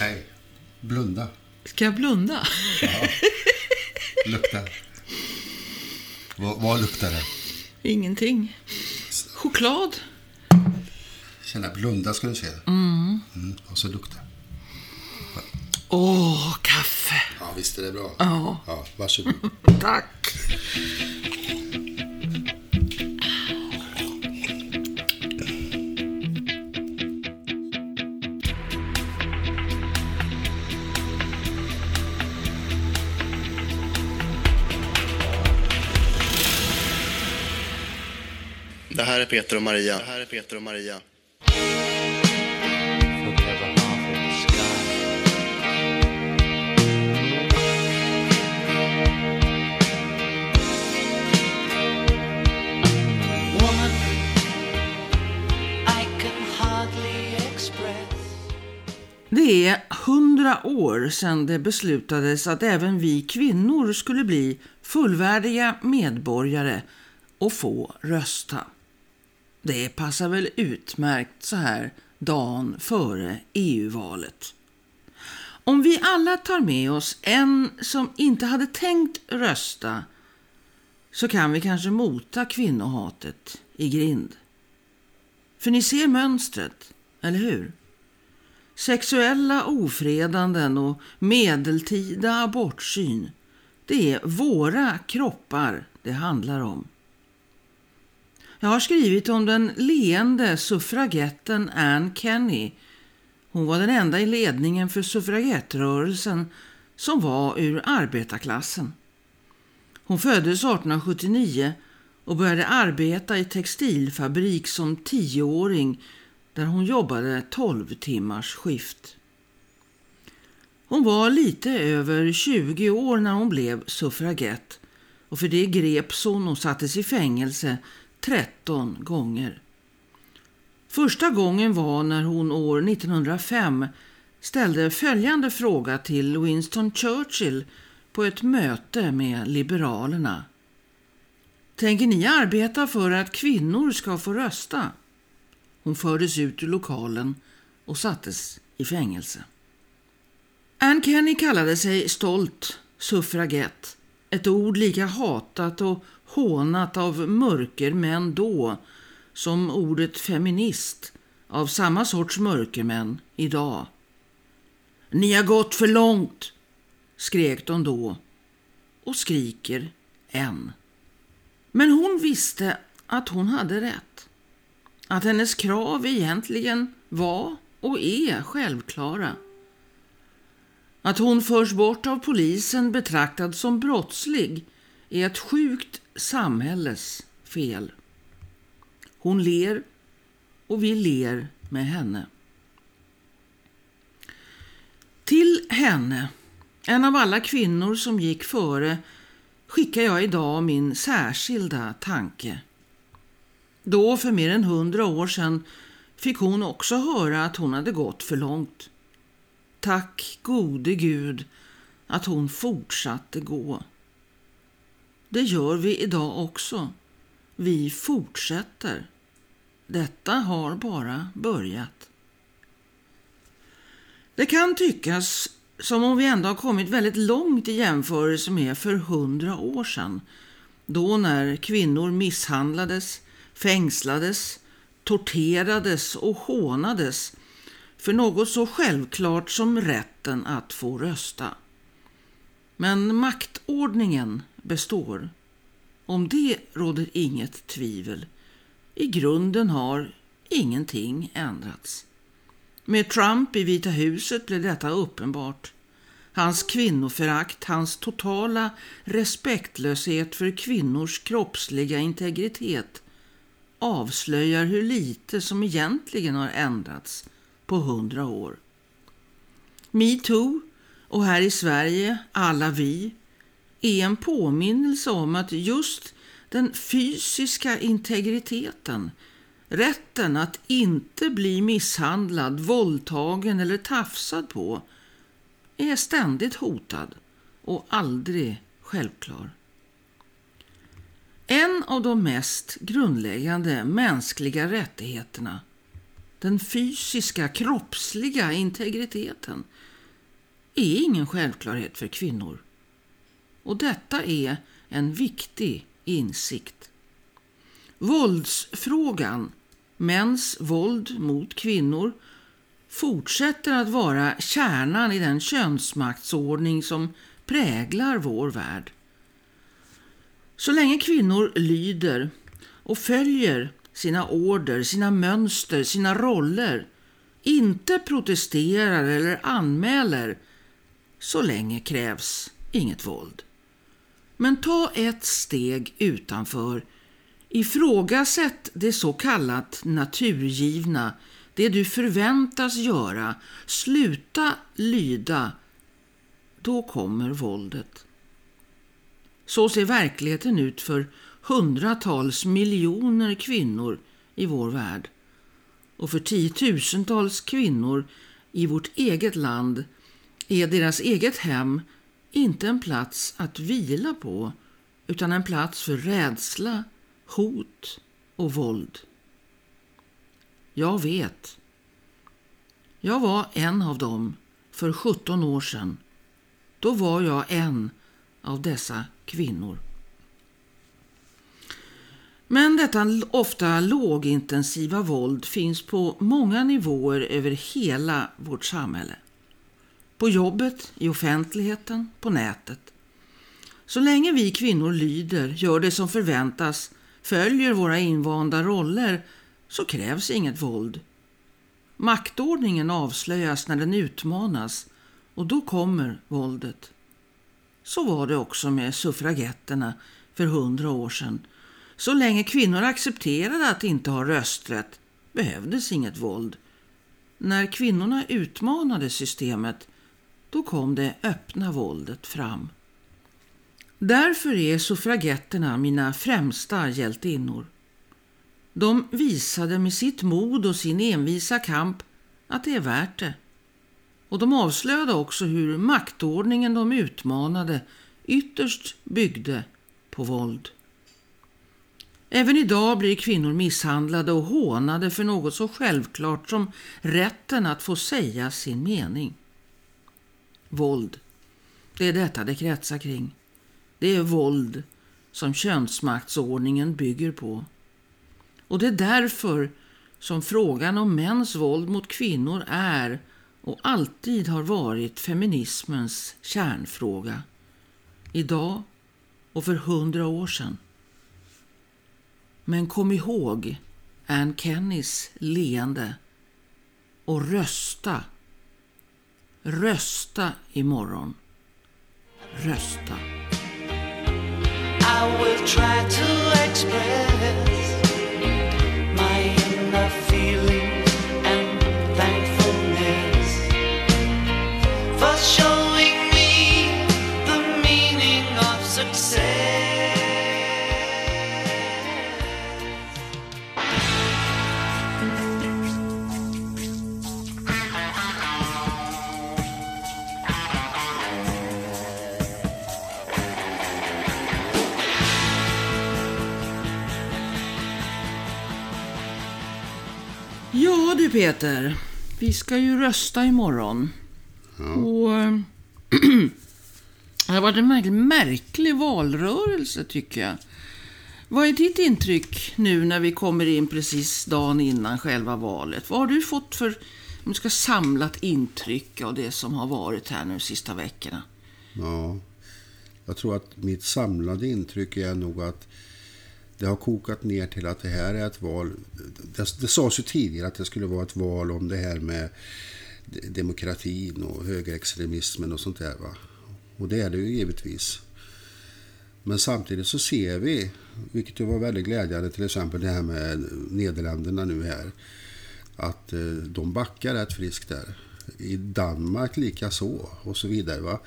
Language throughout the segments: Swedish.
Nej, blunda. Ska jag blunda? Ja. Lukta. Vad, vad luktar det? Ingenting. Choklad? Känna blunda ska du se. Mm. och så lukta. Åh, kaffe. Ja, visst är det bra. Ja. Ja, varsågod. Tack. Här är Peter och Maria. Det här är Peter och Maria. Det är hundra år sedan det beslutades att även vi kvinnor skulle bli fullvärdiga medborgare och få rösta. Det passar väl utmärkt så här dagen före EU-valet. Om vi alla tar med oss en som inte hade tänkt rösta så kan vi kanske mota kvinnohatet i grind. För ni ser mönstret, eller hur? Sexuella ofredanden och medeltida abortsyn. Det är våra kroppar det handlar om. Jag har skrivit om den leende suffragetten Anne Kenny. Hon var den enda i ledningen för suffragettrörelsen som var ur arbetarklassen. Hon föddes 1879 och började arbeta i textilfabrik som tioåring där hon jobbade 12 timmars skift. Hon var lite över 20 år när hon blev suffragett och för det greps hon och sattes i fängelse 13 gånger. Första gången var när hon år 1905 ställde följande fråga till Winston Churchill på ett möte med Liberalerna. Tänker ni arbeta för att kvinnor ska få rösta? Hon fördes ut ur lokalen och sattes i fängelse. Ann Kenny kallade sig stolt suffragett. Ett ord lika hatat och hånat av mörkermän då som ordet feminist av samma sorts mörkermän idag. Ni har gått för långt, skrek de då och skriker än. Men hon visste att hon hade rätt. Att hennes krav egentligen var och är självklara. Att hon förs bort av polisen betraktad som brottslig är ett sjukt samhälles fel. Hon ler och vi ler med henne. Till henne, en av alla kvinnor som gick före, skickar jag idag min särskilda tanke. Då, för mer än hundra år sedan, fick hon också höra att hon hade gått för långt. Tack gode Gud att hon fortsatte gå. Det gör vi idag också. Vi fortsätter. Detta har bara börjat. Det kan tyckas som om vi ändå har kommit väldigt långt i jämförelse med för hundra år sedan. Då när kvinnor misshandlades, fängslades, torterades och hånades för något så självklart som rätten att få rösta. Men maktordningen består. Om det råder inget tvivel. I grunden har ingenting ändrats. Med Trump i Vita huset blev detta uppenbart. Hans kvinnoförakt, hans totala respektlöshet för kvinnors kroppsliga integritet avslöjar hur lite som egentligen har ändrats på hundra år. Metoo och här i Sverige Alla vi är en påminnelse om att just den fysiska integriteten, rätten att inte bli misshandlad, våldtagen eller tafsad på, är ständigt hotad och aldrig självklar. En av de mest grundläggande mänskliga rättigheterna den fysiska, kroppsliga integriteten, är ingen självklarhet för kvinnor. Och detta är en viktig insikt. Våldsfrågan, mäns våld mot kvinnor, fortsätter att vara kärnan i den könsmaktsordning som präglar vår värld. Så länge kvinnor lyder och följer sina order, sina mönster, sina roller, inte protesterar eller anmäler, så länge krävs inget våld. Men ta ett steg utanför. Ifrågasätt det så kallat naturgivna, det du förväntas göra. Sluta lyda. Då kommer våldet. Så ser verkligheten ut för hundratals miljoner kvinnor i vår värld. Och för tiotusentals kvinnor i vårt eget land är deras eget hem inte en plats att vila på utan en plats för rädsla, hot och våld. Jag vet. Jag var en av dem för 17 år sedan. Då var jag en av dessa kvinnor. Men detta ofta lågintensiva våld finns på många nivåer över hela vårt samhälle. På jobbet, i offentligheten, på nätet. Så länge vi kvinnor lyder, gör det som förväntas, följer våra invanda roller, så krävs inget våld. Maktordningen avslöjas när den utmanas och då kommer våldet. Så var det också med suffragetterna för hundra år sedan. Så länge kvinnor accepterade att inte ha rösträtt behövdes inget våld. När kvinnorna utmanade systemet då kom det öppna våldet fram. Därför är suffragetterna mina främsta hjältinnor. De visade med sitt mod och sin envisa kamp att det är värt det. Och de avslöjade också hur maktordningen de utmanade ytterst byggde på våld. Även idag blir kvinnor misshandlade och hånade för något så självklart som rätten att få säga sin mening. Våld, det är detta det kretsar kring. Det är våld som könsmaktsordningen bygger på. Och det är därför som frågan om mäns våld mot kvinnor är och alltid har varit feminismens kärnfråga. Idag och för hundra år sedan. Men kom ihåg Ann Kennys leende och rösta. Rösta imorgon. Rösta. I will try to express Peter, vi ska ju rösta imorgon. Och eh, det har varit en märklig, märklig valrörelse tycker jag. Vad är ditt intryck nu när vi kommer in precis dagen innan själva valet? Vad har du fått för, om du ska samlat intryck av det som har varit här nu de sista veckorna? Ja, jag tror att mitt samlade intryck är nog att det har kokat ner till att det här är ett val. Det, det sades ju tidigare att det skulle vara ett val om det här med demokratin och högerextremismen och sånt där. Va? Och det är det ju givetvis. Men samtidigt så ser vi, vilket ju var väldigt glädjande, till exempel det här med Nederländerna nu här, att eh, de backar rätt friskt där. I Danmark lika så och så vidare. Va?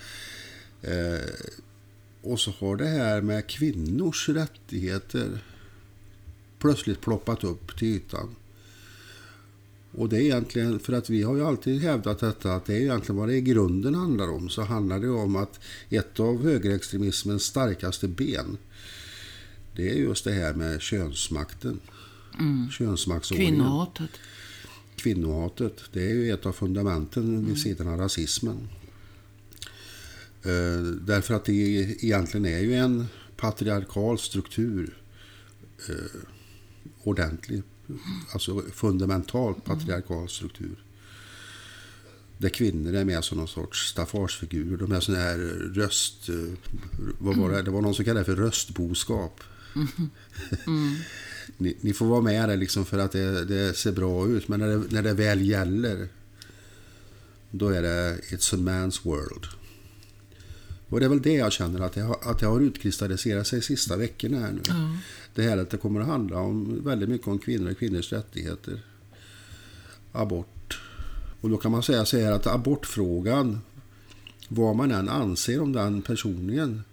Eh, och så har det här med kvinnors rättigheter plötsligt ploppat upp till ytan. Och det är egentligen, för att vi har ju alltid hävdat detta, att det är egentligen vad det i grunden handlar om. Så handlar det om att ett av högerextremismens starkaste ben, det är just det här med könsmakten. Mm. Könsmaktsordningen. Kvinnohatet. kvinnohatet. Det är ju ett av fundamenten vid sidan av rasismen. Eh, därför att det egentligen är ju en patriarkal struktur. Eh, ordentlig, alltså fundamentalt patriarkal struktur. Där kvinnor är med som någon sorts staffarsfigurer. De är sådana här röst... eh, Vad var det? Det var någon som kallade det för röstboskap. ni, ni får vara med där liksom för att det, det ser bra ut. Men när det, när det väl gäller, då är det It's a man's world. Och det är väl det jag känner att det har, att det har utkristalliserat sig sista veckorna här nu. Det här att det kommer att handla om väldigt mycket om kvinnor och kvinnors rättigheter. Abort. Och då kan man säga så här att abortfrågan, vad man än anser om den personligen,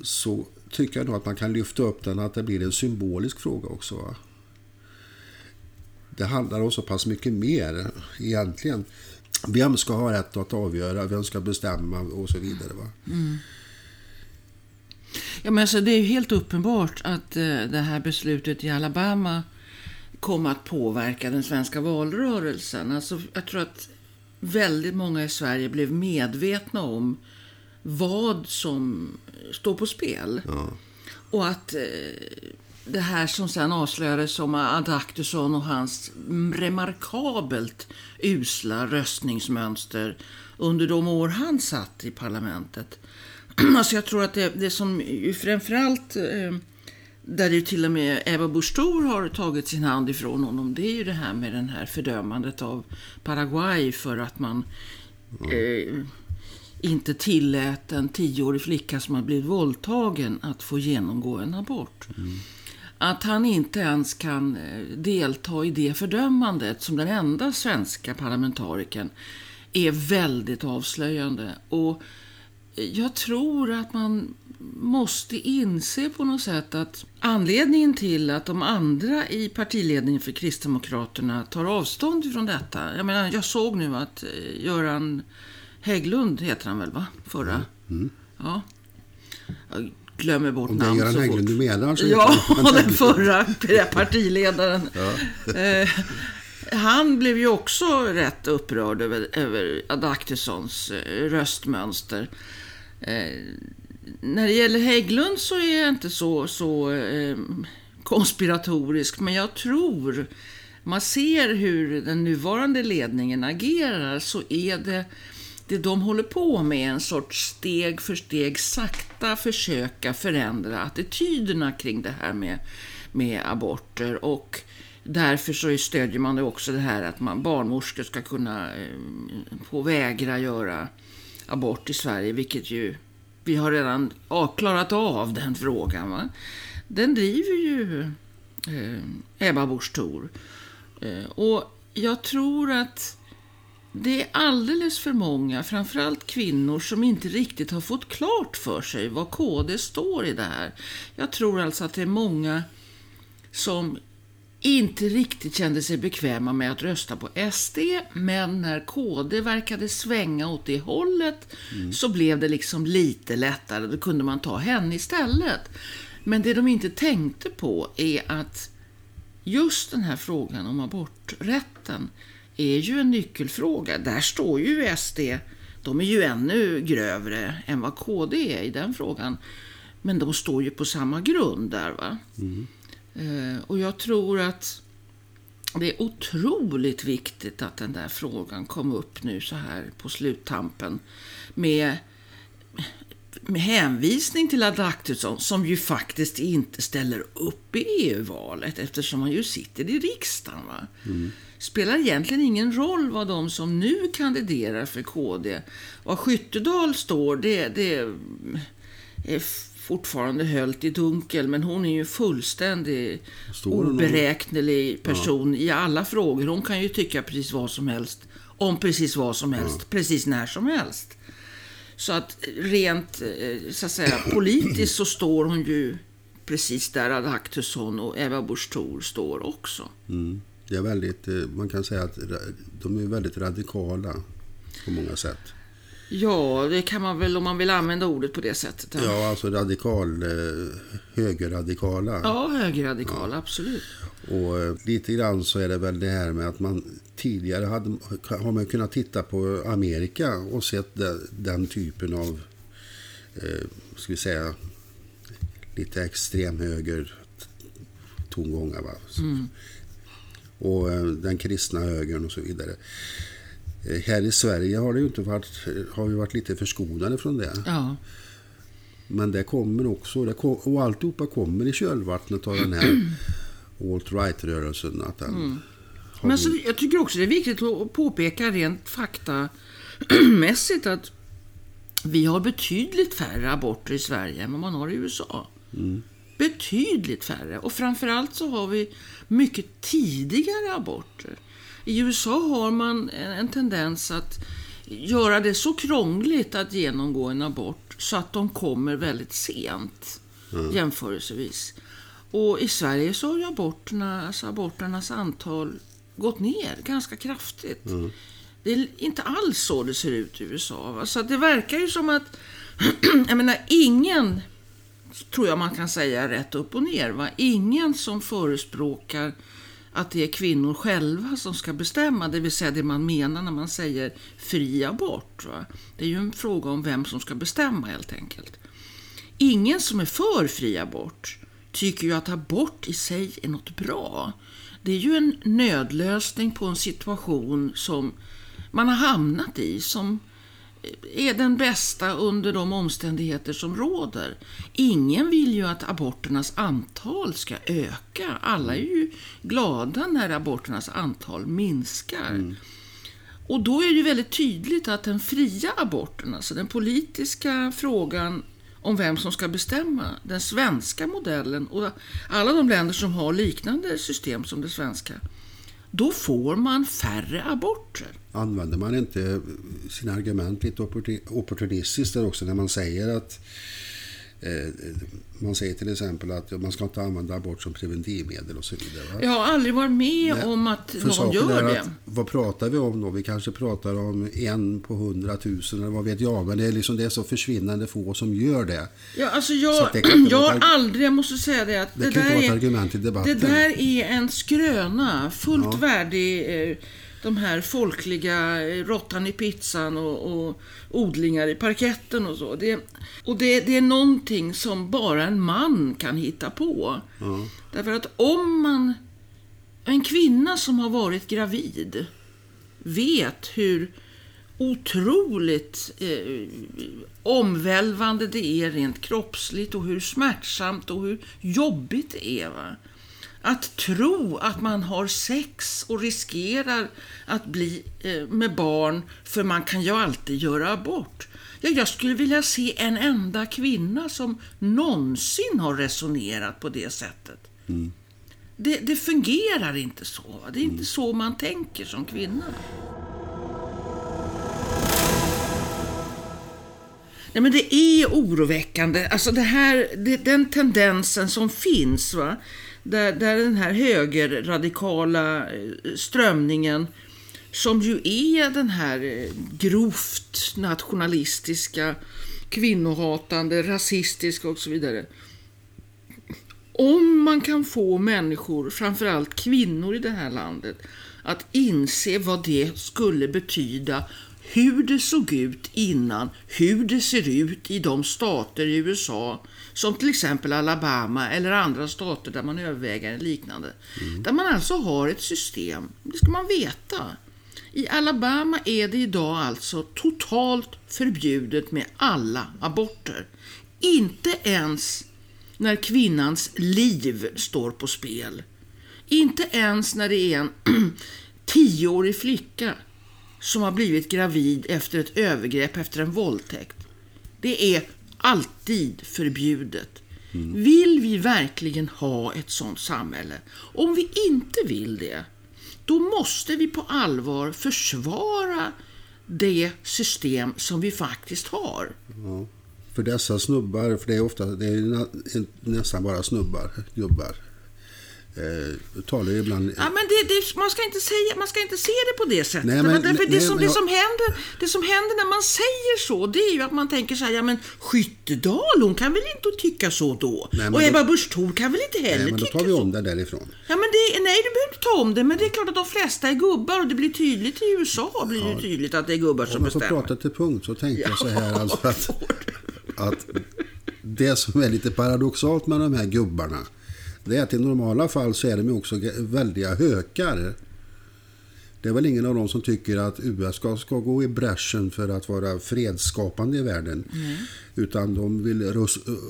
så tycker jag nog att man kan lyfta upp den att det blir en symbolisk fråga också. Va? Det handlar om så pass mycket mer egentligen. Vem ska ha rätt att avgöra, vem ska bestämma och så vidare. Va? Ja, men alltså, det är ju helt uppenbart att eh, det här beslutet i Alabama kom att påverka den svenska valrörelsen. Alltså, jag tror att väldigt många i Sverige blev medvetna om vad som står på spel. Och att eh, det här som sen avslöjades som Adaktusson och hans remarkabelt usla röstningsmönster under de år han satt i parlamentet. Alltså jag tror att det, det som framförallt eh, där ju till och med Ebba Busch Thor har tagit sin hand ifrån honom, det är ju det här med den här fördömandet av Paraguay för att man eh, inte tillät en tioårig flicka som har blivit våldtagen att få genomgå en abort. Mm. Att han inte ens kan eh, delta i det fördömandet som den enda svenska parlamentarikern är väldigt avslöjande. Och jag tror att man måste inse på något sätt att anledningen till att de andra i partiledningen för Kristdemokraterna tar avstånd från detta. Jag menar, jag såg nu att eh, Göran Hägglund heter han väl, va? Förra? Ja. Glömmer bort Om det är namn Göran så Hägglund fort. du menar så Ja, den förra partiledaren. Eh, han blev ju också rätt upprörd över, över Adaktussons eh, röstmönster. Eh, när det gäller Hägglund så är jag inte så, så eh, konspiratorisk, men jag tror, man ser hur den nuvarande ledningen agerar, så är det det de håller på med är en sorts steg för steg sakta försöka förändra attityderna kring det här med, med aborter och därför så stödjer man det också det här att man, barnmorskor ska kunna eh, få vägra göra abort i Sverige, vilket ju vi har redan avklarat klarat av den frågan. Va? Den driver ju eh, Ebba Busch Thor. Eh, och jag tror att det är alldeles för många, framförallt kvinnor, som inte riktigt har fått klart för sig vad KD står i det här. Jag tror alltså att det är många som inte riktigt kände sig bekväma med att rösta på SD, men när KD verkade svänga åt det hållet så blev det liksom lite lättare. Då kunde man ta henne istället. Men det de inte tänkte på är att just den här frågan om aborträtten är ju en nyckelfråga. Där står ju SD, de är ju ännu grövre än vad KD är i den frågan. Men de står ju på samma grund där va. Eh, och jag tror att det är otroligt viktigt att den där frågan kom upp nu så här på sluttampen. Med, med hänvisning till Adaktusson som ju faktiskt inte ställer upp i EU-valet eftersom han ju sitter i riksdagen. Va? Spelar egentligen ingen roll vad de som nu kandiderar för KD, vad Skyttedal står, det, det är fortfarande höljt i dunkel, men hon är ju fullständig hon och- oberäknelig person i alla frågor. Hon kan ju tycka precis vad som helst om precis vad som helst, precis när som helst. Så att rent eh, så att säga, politiskt så står hon ju precis där Adaktusson och Eva Busch står också. Mm. Det är väldigt, eh, man kan säga att de är väldigt radikala på många sätt. Ja, det kan man väl om man vill använda ordet på det sättet. Ja, alltså radikal, eh, högerradikala. Ja, högerradikala, absolut. Och eh, lite grann så är det väl det här med att man tidigare hade, har man kunnat titta på Amerika och sett de, den typen av, eh, ska vi säga, lite extremhöger tongångar. Va? Och eh, den kristna högern och så vidare. Eh, Här i Sverige har, det ju inte varit, har vi varit lite förskonade från det. Ja. Men det kommer också, det kom, och alltihopa kommer i kölvattnet av den här alt-right-rörelsen. Att den har Men så, jag tycker också det är viktigt att påpeka rent faktamässigt att vi har betydligt färre aborter i Sverige än vad man har i USA. Betydligt färre. Och framförallt så har vi mycket tidigare aborter. I USA har man en en tendens att göra det så krångligt att genomgå en abort så att de kommer väldigt sent jämförelsevis. Och i Sverige så har ju aborterna, alltså aborternas antal gått ner ganska kraftigt. Det är inte alls så det ser ut i USA. Va? Så det verkar ju som att, jag menar ingen, tror jag man kan säga rätt upp och ner, va? ingen som förespråkar att det är kvinnor själva som ska bestämma, det vill säga det man menar när man säger fri abort. Va? Det är ju en fråga om vem som ska bestämma helt enkelt. Ingen som är för fri abort tycker ju att abort i sig är något bra. Det är ju en nödlösning på en situation som man har hamnat i, som är den bästa under de omständigheter som råder. Ingen vill ju att aborternas antal ska öka. Alla är ju glada när aborternas antal minskar. Och då är det ju väldigt tydligt att den fria aborten, alltså den politiska frågan om vem som ska bestämma, den svenska modellen och alla de länder som har liknande system som det svenska, då får man färre aborter. Använder man inte sina argument lite opportunistiskt där också när man säger att man säger till exempel att man ska inte använda abort som preventivmedel och så vidare. Va? Jag har aldrig varit med Nej, om att någon gör det. Att, vad pratar vi om då? Vi kanske pratar om en på hundratusen eller vad vet jag. Men det är, liksom, det är så försvinnande få som gör det. Ja, alltså Så jag, det inte jag har aldrig, jag måste säga det, att Det det, kan inte där vara ett är, argument i det debatten. där är en skröna, fullt värdig eh, de här folkliga eh, råttan i pizzan och, och odlingar i parketten och så. Det, och det, det är någonting som bara en man kan hitta på. Därför att om man, en kvinna som har varit gravid vet hur otroligt eh, omvälvande det är rent kroppsligt och hur smärtsamt och hur jobbigt det är. Va? Att tro att man har sex och riskerar att bli eh, med barn för man kan ju alltid göra abort. Ja, jag skulle vilja se en enda kvinna som någonsin har resonerat på det sättet. Det, det fungerar inte så. Det är inte så man tänker som kvinna. Nej, men det är oroväckande. Alltså det här, det, den tendensen som finns, va? Där, där den här högerradikala eh, strömningen som ju är den här eh, grovt nationalistiska, kvinnohatande, rasistiska och så vidare. Om man kan få människor, framförallt kvinnor i det här landet, att inse vad det skulle betyda, hur det såg ut innan, hur det ser ut i de stater i USA, som till exempel Alabama eller andra stater där man överväger en liknande. Där man alltså har ett system, det ska man veta. I Alabama är det idag alltså totalt förbjudet med alla aborter. Inte ens när kvinnans liv står på spel. Inte ens när det är en tioårig flicka som har blivit gravid efter ett övergrepp, efter en våldtäkt. Det är alltid förbjudet. Vill vi verkligen ha ett sånt samhälle? Om vi inte vill det, då måste vi på allvar försvara det system som vi faktiskt har. Ja. För dessa snubbar, för det är ofta det är nä- nästan bara snubbar, gubbar eh, talar ju ibland... Ja, men det, det, man, ska inte säga, man ska inte se det på det sättet. Nej, men- därför det, som, det, händer, det som händer när man säger så, det är ju att man tänker så här, ja men Skyttedal, hon kan väl inte tycka så då? Nej, och Ebba Busch Thor kan väl inte heller Nej, men då tycka tar vi så? om det därifrån. Ja, men det, nej, du behöver inte ta om det, men det är klart att de flesta är gubbar och det blir tydligt i USA blir det tydligt att det är gubbar som Om jag får bestämmer. prata till punkt så tänkte jag så här Ja, alltså att, att det som är lite paradoxalt med de här gubbarna det är att i normala fall så är de ju också väldiga hökar. Det är väl ingen av dem som tycker att USA ska gå i bräschen för att vara fredsskapande i världen. Utan de, vill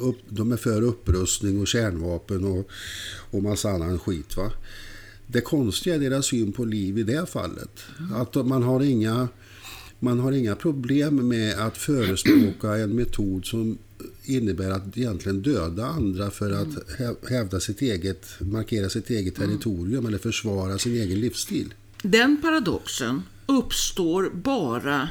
upp, de är för upprustning och kärnvapen och, och massa annan skit. Va? Det konstiga är deras syn på liv i det fallet. Att man har inga man har inga problem med att förespråka en metod som innebär att egentligen döda andra för att hä- hävda sitt eget, markera sitt eget territorium eller försvara sin egen livsstil. Den paradoxen uppstår bara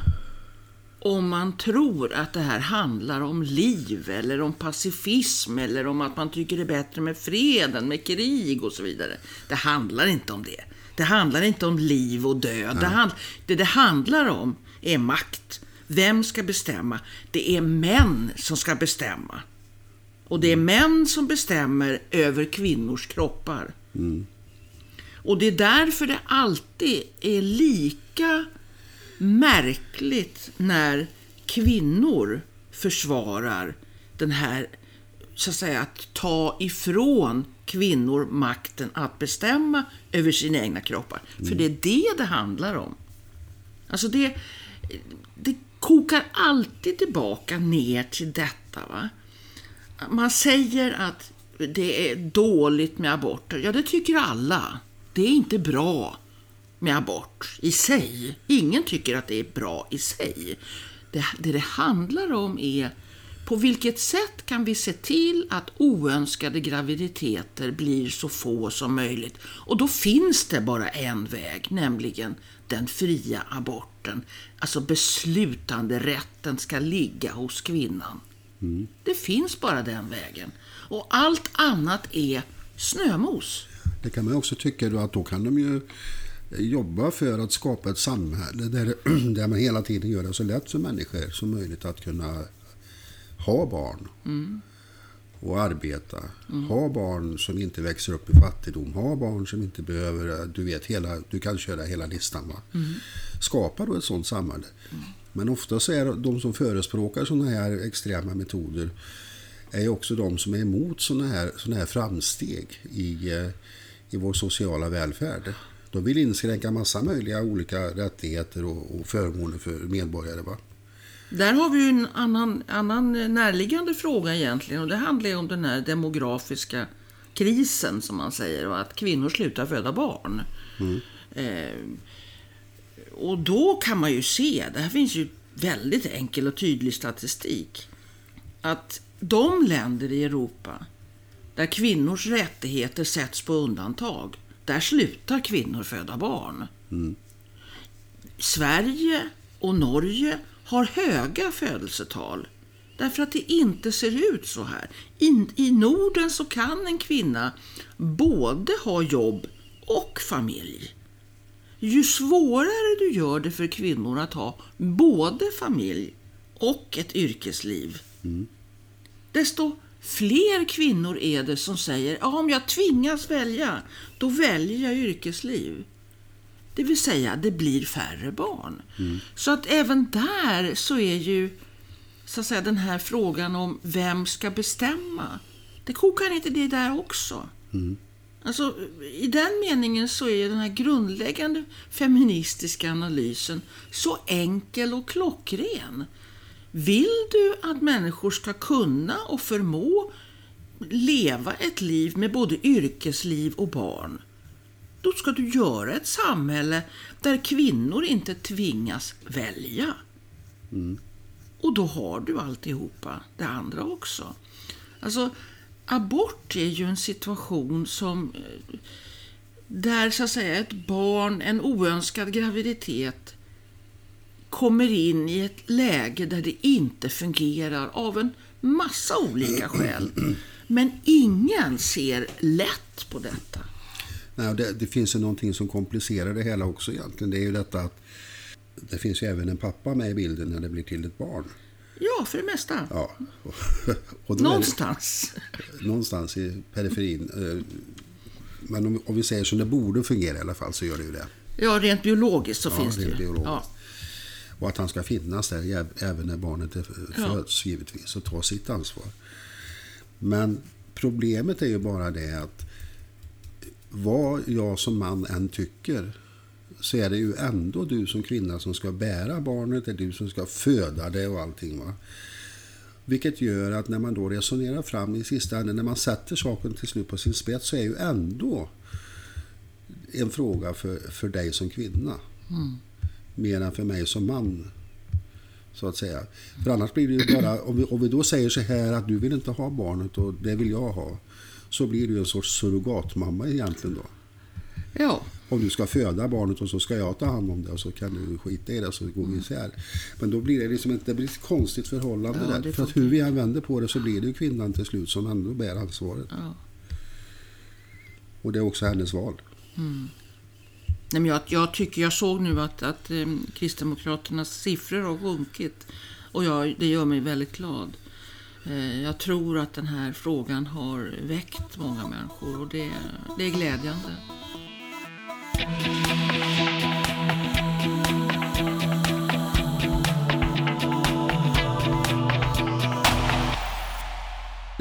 om man tror att det här handlar om liv eller om pacifism eller om att man tycker det är bättre med fred än med krig och så vidare. Det handlar inte om det. Det handlar inte om liv och död. Det, hand, det det handlar om är makt. Vem ska bestämma? Det är män som ska bestämma. Och det är män som bestämmer över kvinnors kroppar. Och det är därför det alltid är lika märkligt när kvinnor försvarar den här, så att säga, att ta ifrån kvinnor makten att bestämma över sina egna kroppar. För det är det det handlar om. Alltså det, det kokar alltid tillbaka ner till detta. Va? Man säger att det är dåligt med aborter. Ja, det tycker alla. Det är inte bra med abort i sig. Ingen tycker att det är bra i sig. Det det, det handlar om är på vilket sätt kan vi se till att oönskade graviditeter blir så få som möjligt? Och då finns det bara en väg, nämligen den fria aborten. Alltså beslutande rätten ska ligga hos kvinnan. Det finns bara den vägen. Och allt annat är snömos. Det kan man också tycka då att då kan de ju jobba för att skapa ett samhälle där, där man hela tiden gör det så lätt för människor som möjligt att kunna ha barn och arbeta. Ha barn som inte växer upp i fattigdom. Ha barn som inte behöver, du vet, hela, du kan köra hela listan. Va? Skapa då ett sådant samhälle. Men ofta så är de som förespråkar sådana här extrema metoder är ju också de som är emot sådana här, såna här framsteg i, eh, i vår sociala välfärd. De vill inskränka massa möjliga olika rättigheter och, och förmåner för medborgare. Va? Där har vi ju en annan, annan närliggande fråga egentligen och det handlar ju om den här demografiska krisen som man säger och att kvinnor slutar föda barn. Eh, och då kan man ju se, det här finns ju väldigt enkel och tydlig statistik, att de länder i Europa där kvinnors rättigheter sätts på undantag, där slutar kvinnor föda barn. Sverige och Norge har höga födelsetal därför att det inte ser ut så här. I, I Norden så kan en kvinna både ha jobb och familj. Ju svårare du gör det för kvinnor att ha både familj och ett yrkesliv, desto fler kvinnor är det som säger ja, om jag tvingas välja, då väljer jag yrkesliv. Det vill säga, det blir färre barn. Så att även där så är ju så att säga, den här frågan om vem ska bestämma. Det kokar inte det där också. Alltså, I den meningen så är den här grundläggande feministiska analysen så enkel och klockren. Vill du att människor ska kunna och förmå leva ett liv med både yrkesliv och barn, då ska du göra ett samhälle där kvinnor inte tvingas välja. Och då har du alltihopa, det andra också. Alltså, abort är ju en situation som eh, där så att säga ett barn, en oönskad graviditet kommer in i ett läge där det inte fungerar av en massa olika skäl. Men ingen ser lätt på detta. Nej, och det, det finns ju någonting som komplicerar det hela också egentligen. Det är ju detta att det finns ju även en pappa med i bilden när det blir till ett barn. Ja, för det mesta. Ja. Och då är det- Någonstans. någonstans i periferin. Eh, Men om, om vi säger som det borde fungera i alla fall så gör det ju det. Ja, rent biologiskt så Ja, finns det ju. Ja. Och att han ska finnas där även när barnet är, Ja. föds givetvis och ta sitt ansvar. Men problemet är ju bara det att vad jag som man än tycker så är det ju ändå du som kvinna som ska bära barnet, det är du som ska föda det och allting. Va? Vilket gör att när man då resonerar fram i sista änden, när man sätter saken till slut på sin spets så är ju ändå en fråga för, för dig som kvinna. Mer än för mig som man. Så att säga. För annars blir det ju bara, om vi, om vi då säger så här att du vill inte ha barnet och det vill jag ha. Så blir ju en sorts surrogatmamma egentligen då. ja. Om du ska föda barnet och så ska jag ta hand om det och så kan du skita i det så går vi isär. Men då blir det liksom ett, det blir ett konstigt förhållande Ja, där. För att hur vi än vänder på det så blir det ju kvinnan till slut som ändå bär ansvaret. ja. Och det är också hennes val. Nej, men jag, jag tycker, jag såg nu att, att eh, Kristdemokraternas siffror har sjunkit. Och jag, det gör mig väldigt glad. Eh, jag tror att den här frågan har väckt många människor och det, det är glädjande.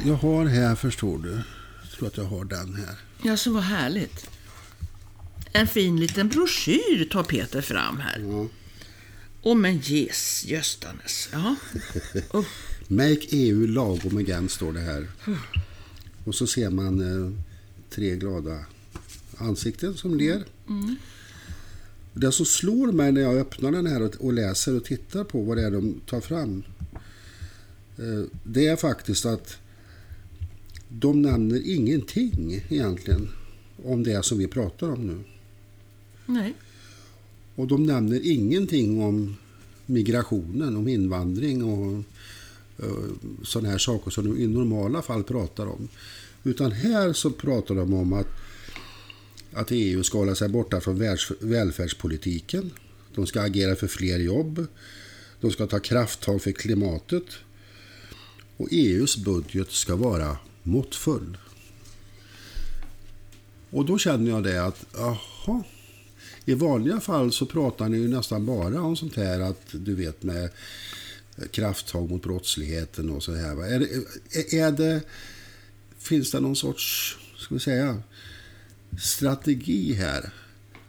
Jag har här, förstår du. Jag tror att jag har den här. Ja, så vad härligt. En fin liten broschyr tar Peter fram här. Ja. Och men yes, göstanes. Ja. Make EU lagom again står det här. Och så ser man eh, tre glada ansikten som ler. Det som slår mig när jag öppnar den här och, och läser och tittar på vad det är de tar fram. Eh, det är faktiskt att de nämner ingenting egentligen om det som vi pratar om nu. nej. Och de nämner ingenting om migrationen, om invandring och Eh, sådana här saker som de i normala fall pratar om. Utan här så pratar de om att, att EU ska hålla sig borta från världs, välfärdspolitiken. De ska agera för fler jobb. De ska ta krafttag för klimatet. Och EUs budget ska vara måttfull. Och då känner jag det att, jaha, i vanliga fall så pratar ni ju nästan bara om sånt här att du vet med krafttag mot brottsligheten och så här. Är det, är det, finns det någon sorts, ska vi säga, strategi här?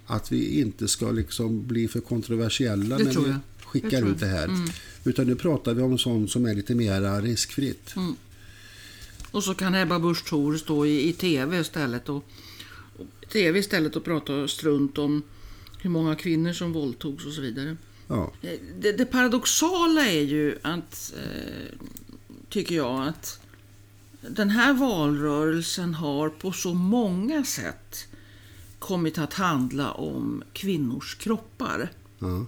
Att vi inte ska liksom bli för kontroversiella Det när vi skickar ut det här. Mm. Utan nu pratar vi om sånt som är lite mer riskfritt. Och så kan Ebba Busch Thor stå i, i tv istället och, och tv istället och prata strunt om hur många kvinnor som våldtogs och så vidare. Ja, Det, det paradoxala är ju att, eh, tycker jag, att den här valrörelsen har på så många sätt kommit att handla om kvinnors kroppar. ja.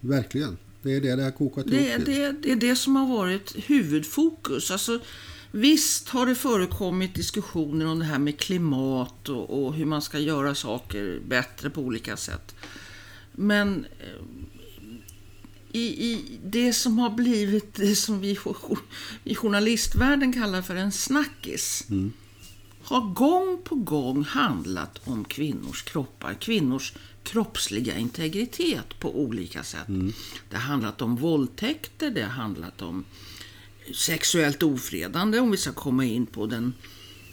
Verkligen. Det är det det har kokat ihop det, det är det som har varit huvudfokus. Alltså, visst har det förekommit diskussioner om det här med klimat och, och hur man ska göra saker bättre på olika sätt. Men eh, i, i det som har blivit det som vi i journalistvärlden kallar för en snackis. Har gång på gång handlat om kvinnors kroppar, kvinnors kroppsliga integritet på olika sätt. Det har handlat om våldtäkter, det har handlat om sexuellt ofredande, om vi ska komma in på den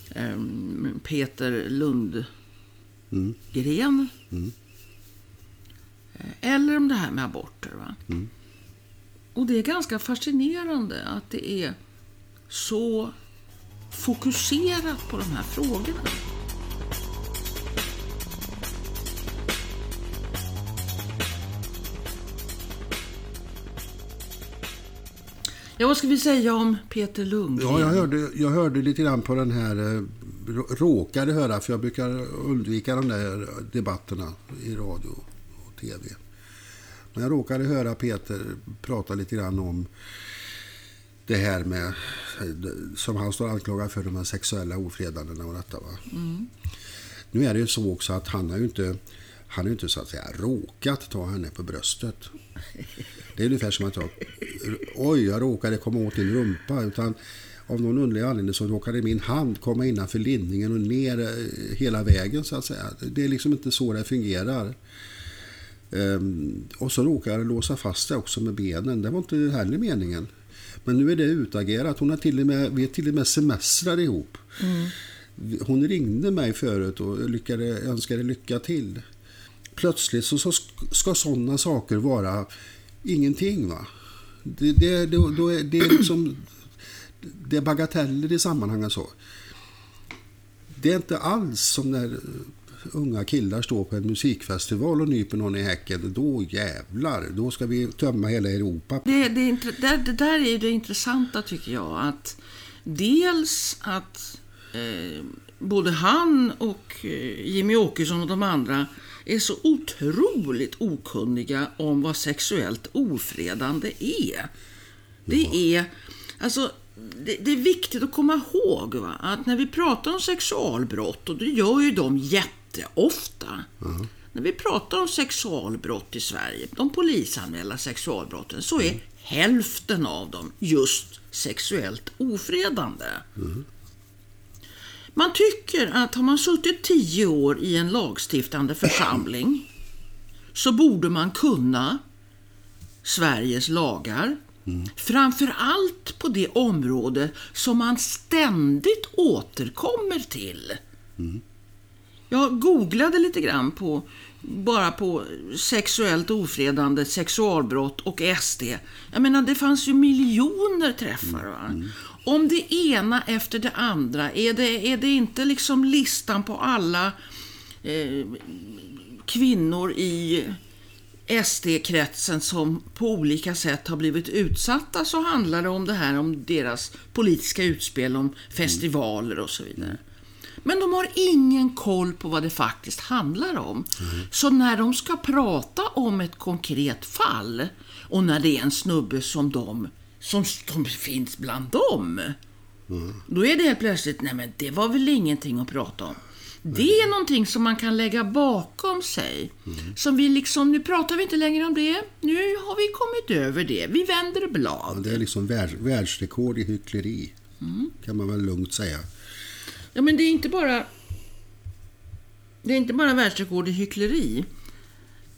ehm, Peter Lundgren. Eh, Eller om det här med aborter. Va? Och det är ganska fascinerande att det är så fokuserat på de här frågorna. Ja, vad ska vi säga om Peter Lundgren? Ja, jag hörde, jag hörde lite grann på den här, eh, rå- råkade höra, för jag brukar undvika de där debatterna i radio tv. Men jag råkade höra Peter prata lite grann om det här med, som han står anklagad för, de här sexuella ofredandena och detta. Va? Nu är det ju så också att han har ju inte, han har ju inte så att säga råkat ta henne på bröstet. Det är ungefär som att jag, oj, jag råkade komma åt din rumpa. Utan av någon underlig anledning så råkade min hand komma innanför linningen och ner eh, hela vägen så att säga. Det är liksom inte så det fungerar. Ehm, och så råkade jag låsa fast det också med benen. Det var inte heller meningen. Men nu är det utagerat. Hon har till och med, vi är till och med semestrar ihop. Hon ringde mig förut och lyckade, önskade lycka till. Plötsligt så, så ska sådana saker vara ingenting. va. Det, det, då, då är, det är liksom det är bagateller i sammanhanget så. Det är inte alls som när unga killar står på en musikfestival och nyper någon i häcken. Då jävlar, då ska vi tömma hela Europa. Det, det, det, där är det intressanta tycker jag. Att dels att eh, både han och eh, Jimmy Åkesson och de andra är så otroligt okunniga om vad sexuellt ofredande är. Det är alltså det, det är viktigt att komma ihåg va? att när vi pratar om sexualbrott, och det gör ju de jätteofta. När vi pratar om sexualbrott i Sverige, de polisanmälda sexualbrotten, så är hälften av dem just sexuellt ofredande. Man tycker att har man suttit tio år i en lagstiftande församling så borde man kunna Sveriges lagar. Framför allt på det område som man ständigt återkommer till. Jag googlade lite grann på bara på sexuellt ofredande, sexualbrott och SD. Jag menar, det fanns ju miljoner träffar. Va? Om det ena efter det andra, är det, är det inte liksom listan på alla eh, kvinnor i SD-kretsen som på olika sätt har blivit utsatta så handlar det om det här om deras politiska utspel om festivaler och så vidare. Men de har ingen koll på vad det faktiskt handlar om. Så när de ska prata om ett konkret fall och när det är en snubbe som de, som, som finns bland dem, då är det helt plötsligt, nej men det var väl ingenting att prata om. Det är någonting som man kan lägga bakom sig. Som vi liksom, nu pratar vi inte längre om det. Nu har vi kommit över det. Vi vänder blad. Det är liksom världs, världsrekord i hyckleri. Kan man väl lugnt säga. Ja, men det är inte bara... Det är inte bara världsrekord i hyckleri.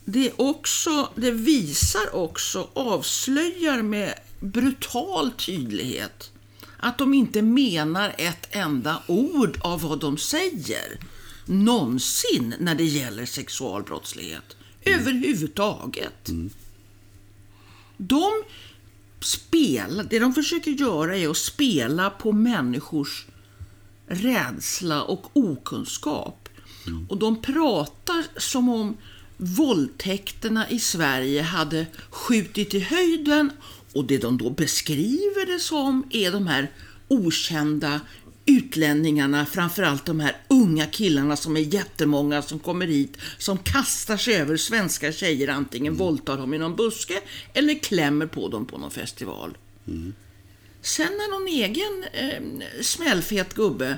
Det, är också, det visar också, avslöjar med brutal tydlighet att de inte menar ett enda ord av vad de säger någonsin när det gäller sexualbrottslighet. Överhuvudtaget. De spelar, det de försöker göra är att spela på människors rädsla och okunskap. Och de pratar som om våldtäkterna i Sverige hade skjutit i höjden och det de då beskriver det som är de här okända utlänningarna, framförallt de här unga killarna som är jättemånga som kommer hit, som kastar sig över svenska tjejer, antingen våldtar dem i någon buske eller klämmer på dem på någon festival. Sen när någon egen eh, smällfet gubbe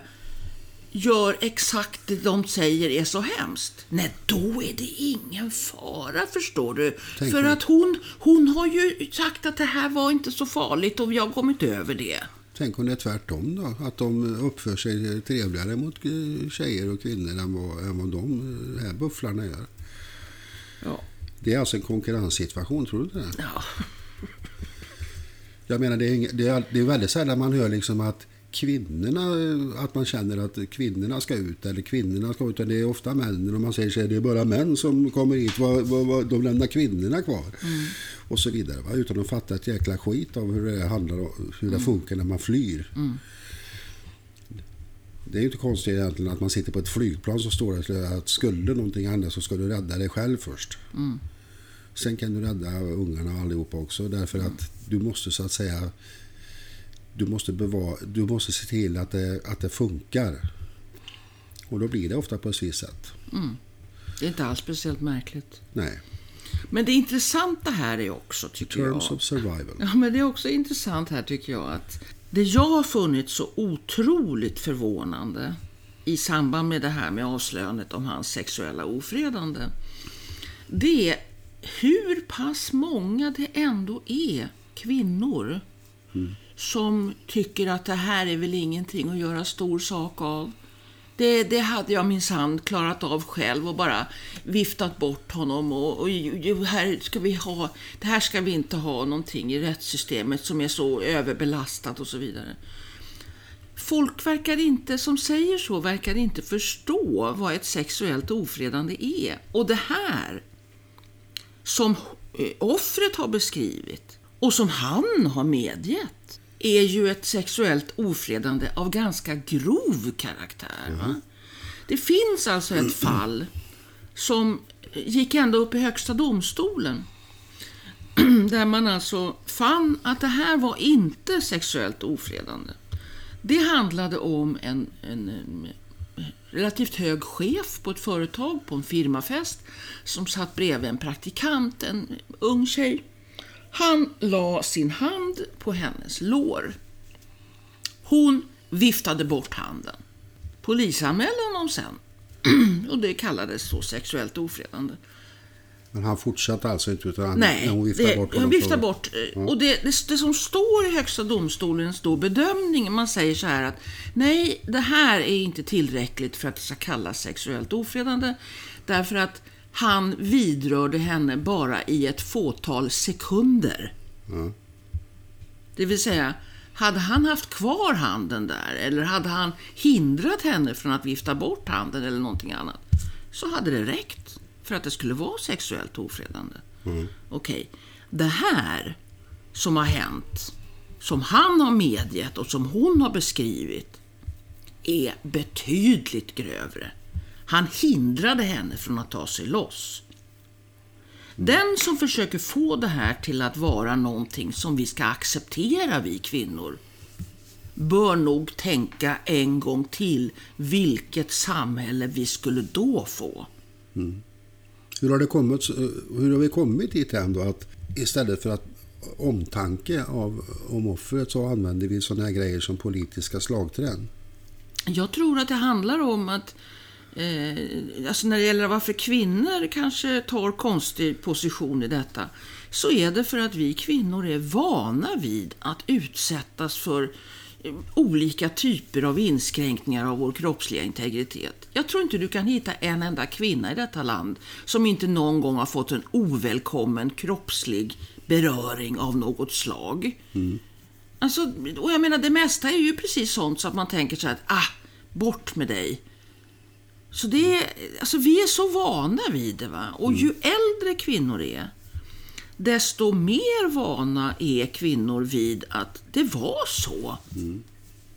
gör exakt det de säger är så hemskt. Nej, då är det ingen fara, förstår du. Tänk För dig. att hon, hon har ju sagt att det här var inte så farligt och vi har kommit över det. Tänk om det är tvärtom då. Att de uppför sig trevligare mot tjejer och kvinnor än vad, än vad de eh, här bufflarna gör. Ja. Det är alltså en konkurrenssituation, tror du inte det? ja. Jag menar, det är, inga- det är, det är väldigt sällan man hör liksom att kvinnorna, att man känner att kvinnorna ska ut eller kvinnorna ska ut. Det är ofta männen och man säger sig det är bara män som kommer hit. Vad, vad, vad, de lämnar kvinnorna kvar. Och så vidare. Va? Utan att fatta ett jäkla skit av hur det handlar om, hur det funkar när man flyr. Det är ju inte konstigt egentligen att man sitter på ett flygplan så står det att skulle någonting hända så ska du rädda dig själv först. Sen kan du rädda ungarna och allihopa också därför att du måste så att säga du måste, bevara, du måste se till att det, att det funkar. Och då blir det ofta på ett visst sätt. Det är inte alls speciellt märkligt. Nej. Men det intressanta här är också, tycker Terms jag... of survival. Ja, men det är också intressant här tycker jag att det jag har funnit så otroligt förvånande i samband med det här med avslöjandet om hans sexuella ofredande. Det är hur pass många det ändå är kvinnor som tycker att det här är väl ingenting att göra stor sak av. Det, det hade jag minsann klarat av själv och bara viftat bort honom. Och, och, och här ska vi ha, det här ska vi inte ha någonting i rättssystemet som är så överbelastat och så vidare. Folk verkar inte, som säger så, verkar inte förstå vad ett sexuellt ofredande är. Och det här, som eh, offret har beskrivit och som han har medgett, är ju ett sexuellt ofredande av ganska grov karaktär. Va? Det finns alltså ett fall som gick ända upp i Högsta domstolen. Där man alltså fann att det här var inte sexuellt ofredande. Det handlade om en, en, en relativt hög chef på ett företag på en firmafest som satt bredvid en praktikant, en ung tjej. Han la sin hand på hennes lår. Hon viftade bort handen. Polisanmälde honom sen. Och det kallades så sexuellt ofredande. Men han fortsatte alltså inte utan han, Nej, hon viftade det, bort hon honom. viftar så- bort. eh, Och det, det, det som står i Högsta domstolens då bedömning, man säger så här att nej, det här är inte tillräckligt för att det ska kallas sexuellt ofredande. Därför att han vidrörde henne bara i ett fåtal sekunder. Det vill säga, hade han haft kvar handen där eller hade han hindrat henne från att vifta bort handen eller någonting annat så hade det räckt för att det skulle vara sexuellt ofredande. Okej, det här som har hänt, som han har medgett och som hon har beskrivit är betydligt grövre. Han hindrade henne från att ta sig loss. Den som försöker få det här till att vara någonting som vi ska acceptera, vi kvinnor, bör nog tänka en gång till vilket samhälle vi skulle då få. Hur har, det kommit, eh, hur har vi kommit dit ändå att istället för att omtanke av, om offret så använder vi sådana här grejer som politiska slagträn? Jag tror att det handlar om att eh, alltså när det gäller varför kvinnor kanske tar konstig position i detta så är det för att vi kvinnor är vana vid att utsättas för olika typer av inskränkningar av vår kroppsliga integritet. Jag tror inte du kan hitta en enda kvinna i detta land som inte någon gång har fått en ovälkommen kroppslig beröring av något slag. Alltså, och jag menar, det mesta är ju precis sånt så att man tänker så här att, ah, bort med dig. Så det är, alltså vi är så vana vid det va. Och ju äldre kvinnor är, desto mer vana är kvinnor vid att det var så.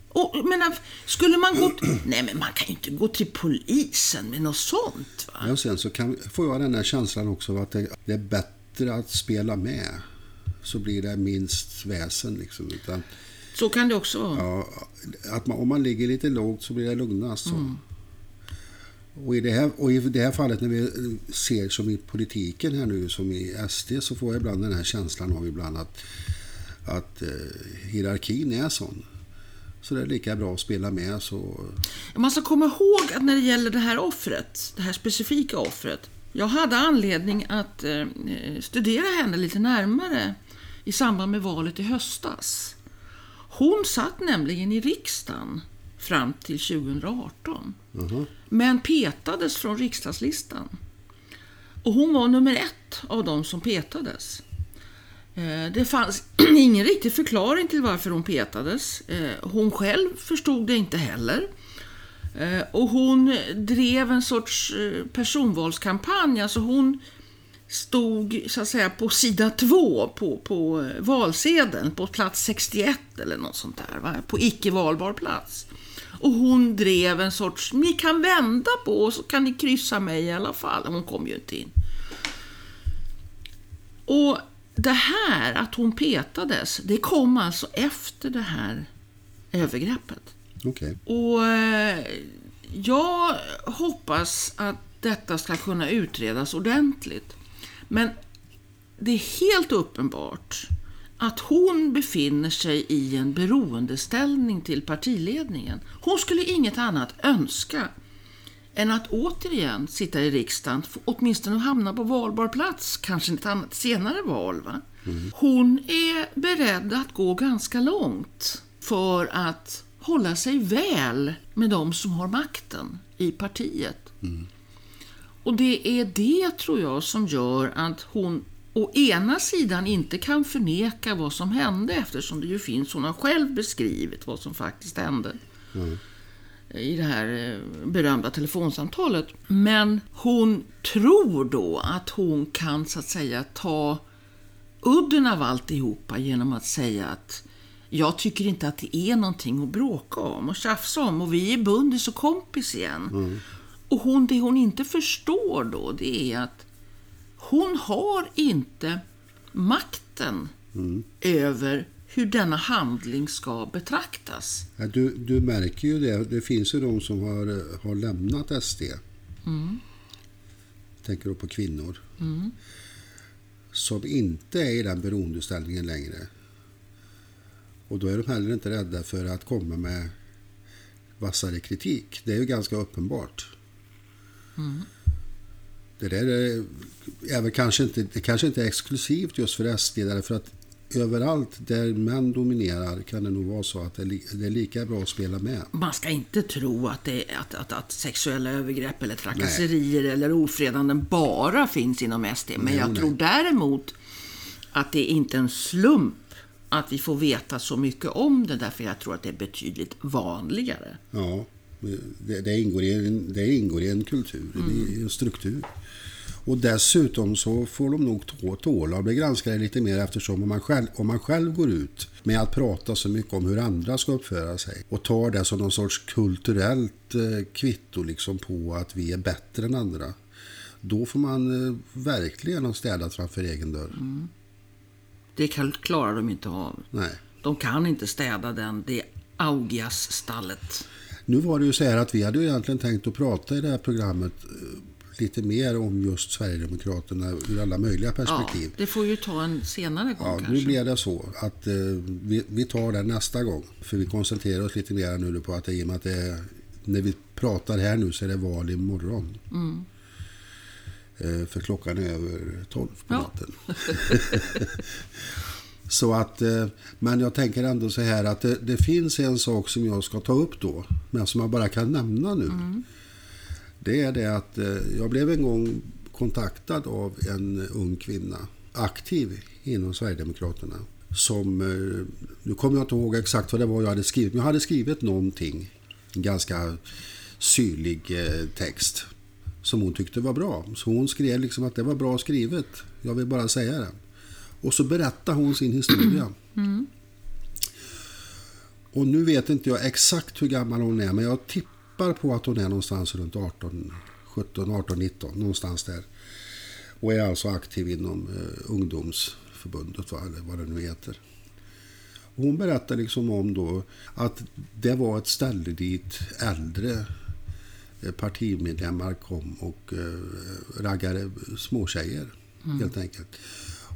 Och jag menar, skulle man gå... Nej, men man kan ju inte gå till polisen med något sånt va. Ja, och sen så kan, får jag den här känslan också att det, det är bättre att spela med. Så blir det minst väsen liksom. Utan, Så kan det också vara. ja, att man, om man ligger lite lågt så blir det lugnast. Så. Och, i det här, och i det här fallet när vi eh, ser som i politiken här nu, som i SD, så får jag ibland den här känslan av ibland att, att eh, hierarkin är sån. Så det är lika bra att spela med. Så, Man ska komma ihåg att när det gäller det här offret, det här specifika offret. Jag hade anledning att eh, eh studera henne lite närmare i samband med valet i höstas. Hon satt nämligen i riksdagen fram till 2018. Men petades från riksdagslistan. Och hon var nummer ett av de som petades. Eh, det fanns ingen riktig förklaring till varför hon petades. Eh, hon själv förstod det inte heller. Eh, och hon drev en sorts personvalskampanj. Alltså hon stod så att säga på sida två på, på valsedeln, på plats 61 eller något sånt där. Va? På icke valbar plats. Och hon drev en sorts, ni kan vända på och så kan ni kryssa mig i alla fall. Hon kom ju inte in. Och det här att hon petades, det kom alltså efter det här övergreppet. okej. Och eh, jag hoppas att detta ska kunna utredas ordentligt. Men det är helt uppenbart att hon befinner sig i en beroendeställning till partiledningen. Hon skulle inget annat önska än att återigen sitta i riksdagen, åtminstone hamna på valbar plats, kanske ett annat senare val. Va? Hon är beredd att gå ganska långt för att hålla sig väl med de som har makten i partiet. Och det är det, tror jag, som gör att hon å ena sidan inte kan förneka vad som hände eftersom det ju finns, hon har själv beskrivit vad som faktiskt hände i det här eh, berömda telefonsamtalet. Men hon tror då att hon kan så att säga ta udden av alltihopa genom att säga att jag tycker inte att det är någonting att bråka om och tjafsa om och vi är bundis och kompis igen. Och hon, det hon inte förstår då, det är att hon har inte makten över hur denna handling ska betraktas. Ja, du, du märker ju det. Det finns ju de som har, har lämnat SD. Tänker då på kvinnor. Som inte är i den beroendeställningen längre. Och då är de heller inte rädda för att komma med vassare kritik. Det är ju ganska uppenbart. Det där är, väl kanske inte, det kanske inte är exklusivt just för SD. Därför att överallt där män dominerar kan det nog vara så att det är, lika bra att spela med. Man ska inte tro att, det, att, att, att sexuella övergrepp eller trakasserier eller ofredanden bara finns inom SD. Men Nej, jag nej. tror däremot att det är inte är en slump att vi får veta så mycket om det därför jag tror att det är betydligt vanligare. Ja, det, det, ingår, i en, det ingår i en kultur, Mm. i en struktur. Och dessutom så får de nog tå- tåla att bli granskade lite mer eftersom om man, själv, om man själv går ut med att prata så mycket om hur andra ska uppföra sig och tar det som någon sorts kulturellt eh, kvitto liksom på att vi är bättre än andra. Då får man eh, verkligen ha städat framför egen dörr. Mm. Det klarar de inte av. Nej. De kan inte städa den, det Augias-stallet. Nu var det ju så här att vi hade ju egentligen tänkt att prata i det här programmet eh, lite mer om just Sverigedemokraterna ur alla möjliga Ja, perspektiv. det får ju ta en senare gång Ja, kanske. nu blir det så att eh, vi, vi tar det nästa gång. För vi koncentrerar oss lite mer nu på att det, i och med att det är, när vi pratar här nu så är det val imorgon. Mm. Eh, för klockan är över 12 på Ja. natten. så att, eh, men jag tänker ändå så här att det, det finns en sak som jag ska ta upp då, men som jag bara kan nämna nu. Det är det att eh, jag blev en gång kontaktad av en ung kvinna, aktiv inom Sverigedemokraterna. Som, eh, nu kommer jag inte ihåg exakt vad det var jag hade skrivit, men jag hade skrivit någonting, en ganska syrlig eh, text som hon tyckte var bra. Så hon skrev liksom att det var bra skrivet. Jag vill bara säga det. Och så berättade hon sin historia. Och nu vet inte jag exakt hur gammal hon är, men jag tippar på att hon är någonstans runt 18, 17, 18, 19, någonstans där. Och är alltså aktiv inom eh, ungdomsförbundet, va, eller vad det nu heter. Och hon berättar liksom om då att det var ett ställe dit äldre eh, partimedlemmar kom och eh, raggade småtjejer, helt enkelt.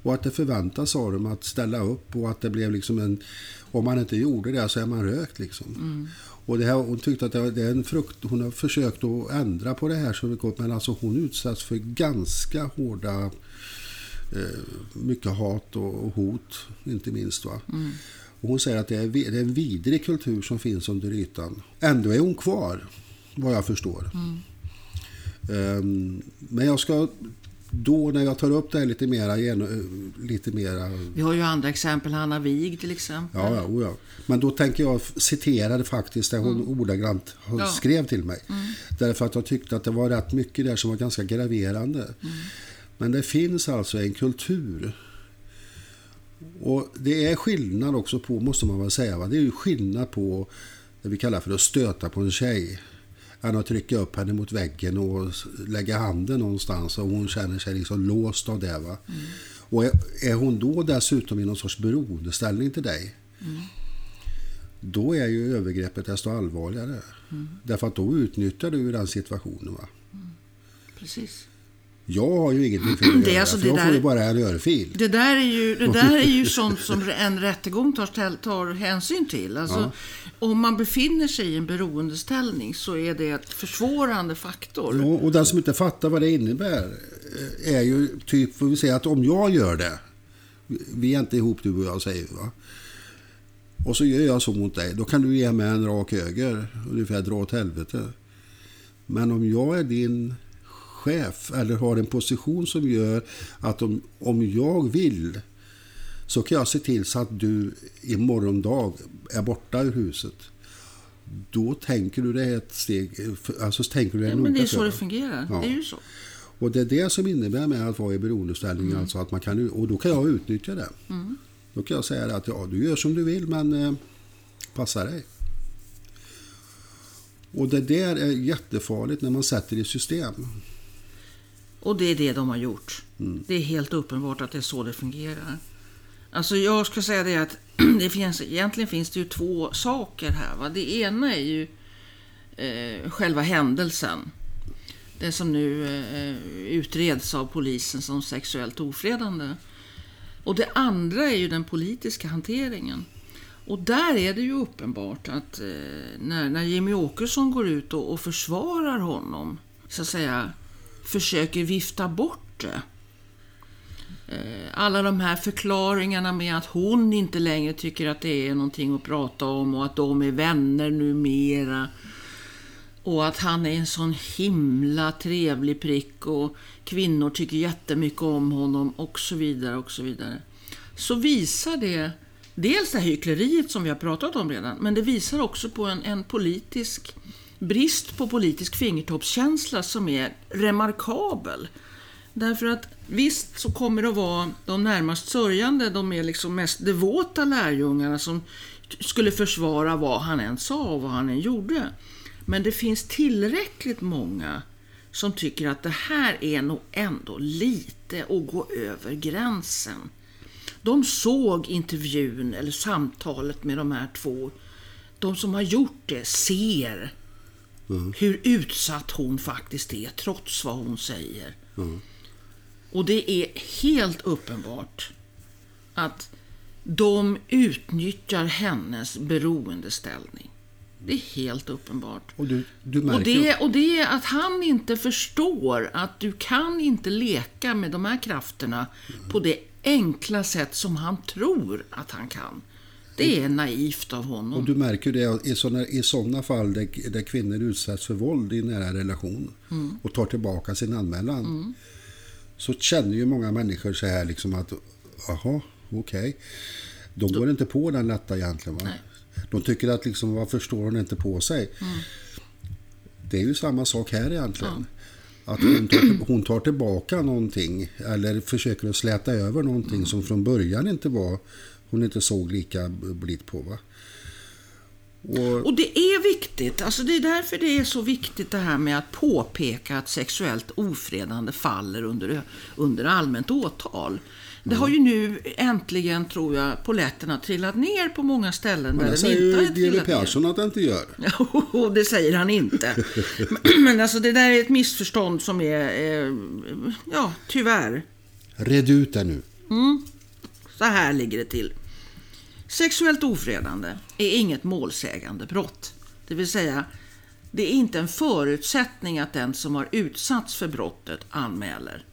Och att det förväntas av dem att ställa upp och att det blev liksom en... Om man inte gjorde det så är man rökt liksom. Och det här, hon tyckte att det, är en frukt... Hon har försökt att ändra på det här så mycket, men alltså hon utsätts för ganska hårda... Eh, mycket hat och, hot, inte minst. Va? Och hon säger att det är, det är en vidrig kultur som finns under ytan. Ändå är hon kvar, vad jag förstår. Ehm, men jag ska då när jag tar upp det här lite mera, gen- lite mera Vi har ju andra exempel, Hanna Wig till exempel. Ja, ja, ja. Men då tänker jag citera det faktiskt det hon ordagrant har- Ja. skrev till mig. Därför att jag tyckte att det var rätt mycket där som var ganska graverande. Men det finns alltså en kultur. Och det är skillnad också på, måste man väl säga, va? det är ju skillnad på det vi kallar för att stöta på en tjej. Än att trycka upp henne mot väggen och lägga handen någonstans och hon känner sig liksom låst av det. Va? Och är, är hon då dessutom i någon sorts beroendeställning till dig då är ju övergreppet desto allvarligare. Därför att då utnyttjar du den situationen. Va? Precis. Jag har ju ingenting för Det göra, alltså för det jag får ju bara en örfil. Det där är ju, det där är ju sånt som en rättegång tar, tar hänsyn till. Alltså, om man befinner sig i en beroendeställning så är det ett försvårande faktor. Jo, och den som inte fattar vad det innebär eh, är ju typ, får vi säga att om jag gör det, vi är inte ihop du och jag säger vi, va. Och så gör jag så mot dig, då kan du ge mig en rak höger, ungefär dra åt helvete. Men om jag är din chef eller har en position som gör att om, om jag vill så kan jag se till så att du i morgondag är borta ur huset. Då tänker du det är ett steg, alltså tänker du det Ja, men det är för så det dig. fungerar. Ja. Det är ju så. Och det är det som innebär med att vara i beroendeställning, Mm. alltså att man kan, och då kan jag utnyttja det. Då kan jag säga det att ja, du gör som du vill men eh, passa dig. Och det där är jättefarligt när man sätter i system. Och det är det de har gjort. Mm. Det är helt uppenbart att det är så det fungerar. Alltså jag ska säga det att det finns, egentligen finns det ju två saker här. Va? Det ena är ju eh, själva händelsen. Det som nu eh, utreds av polisen som sexuellt ofredande. Och det andra är ju den politiska hanteringen. Och där är det ju uppenbart att eh, när, när Jimmy Åkesson går ut och, och försvarar honom, så att säga, försöker vifta bort det. Eh, alla de här förklaringarna med att hon inte längre tycker att det är någonting att prata om och att de är vänner numera. Och att han är en sån himla trevlig prick och kvinnor tycker jättemycket om honom och så vidare och så vidare. Så visar det dels det här hyckleriet som vi har pratat om redan, men det visar också på en, en politisk brist på politisk fingertoppskänsla som är remarkabel. Därför att visst så kommer det att vara de närmast sörjande, de är liksom mest devota lärjungarna som skulle försvara vad han än sa och vad han än gjorde. Men det finns tillräckligt många som tycker att det här är nog ändå lite att gå över gränsen. De såg intervjun eller samtalet med de här två. De som har gjort det ser hur utsatt hon faktiskt är trots vad hon säger. Och det är helt uppenbart att de utnyttjar hennes beroendeställning. Det är helt uppenbart. Och du, du Och det, och det är att han inte förstår att du kan inte leka med de här krafterna på det enkla sätt som han tror att han kan. Det är naivt av honom. Och du märker det i sådana, i sådana fall där, där kvinnor utsätts för våld i nära relation Mm. och tar tillbaka sin anmälan. Så känner ju många människor så här liksom att, jaha, okej. De går inte på den lätta egentligen va? De tycker att liksom, varför står hon inte på sig? Mm. Det är ju samma sak här egentligen. Att hon tar, hon tar tillbaka någonting eller försöker att släta över någonting Mm. som från början inte var, hon inte såg lika blitt på. Va? Och, Och det är viktigt, alltså det är därför det är så viktigt det här med att påpeka att sexuellt ofredande faller under, under allmänt åtal. Det har ju nu äntligen, tror jag, poletterna trillat ner på många ställen men där det den säger inte har trillat ner. Persson att det inte gör. Jo, det säger han inte. Men- alltså det där är ett missförstånd som är, eh, ja, tyvärr. Red ut det nu. Så här ligger det till. Sexuellt ofredande är inget målsägande brott. Det vill säga, det är inte en förutsättning att den som har utsatts för brottet anmäler.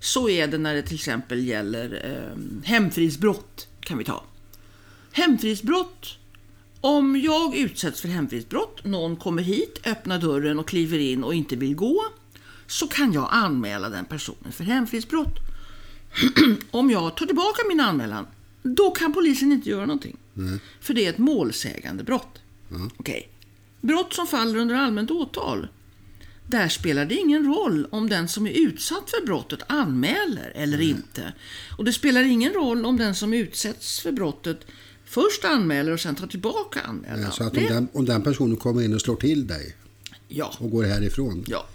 Så är det när det till exempel gäller eh, hemfridsbrott, kan vi ta. Hemfridsbrott. Om jag utsätts för hemfridsbrott, någon kommer hit, öppnar dörren och kliver in och inte vill gå, så kan jag anmäla den personen för hemfridsbrott. Om jag tar tillbaka min anmälan, då kan polisen inte göra någonting. För det är ett målsägande brott. Okej. Brott som faller under allmänt åtal. Där spelar det ingen roll om den som är utsatt för brottet anmäler eller inte. Och det spelar ingen roll om den som utsätts för brottet först anmäler och sen tar tillbaka anmälan. Så att om Det- den, om den personen kommer in och slår till dig ja. och går härifrån. Ja.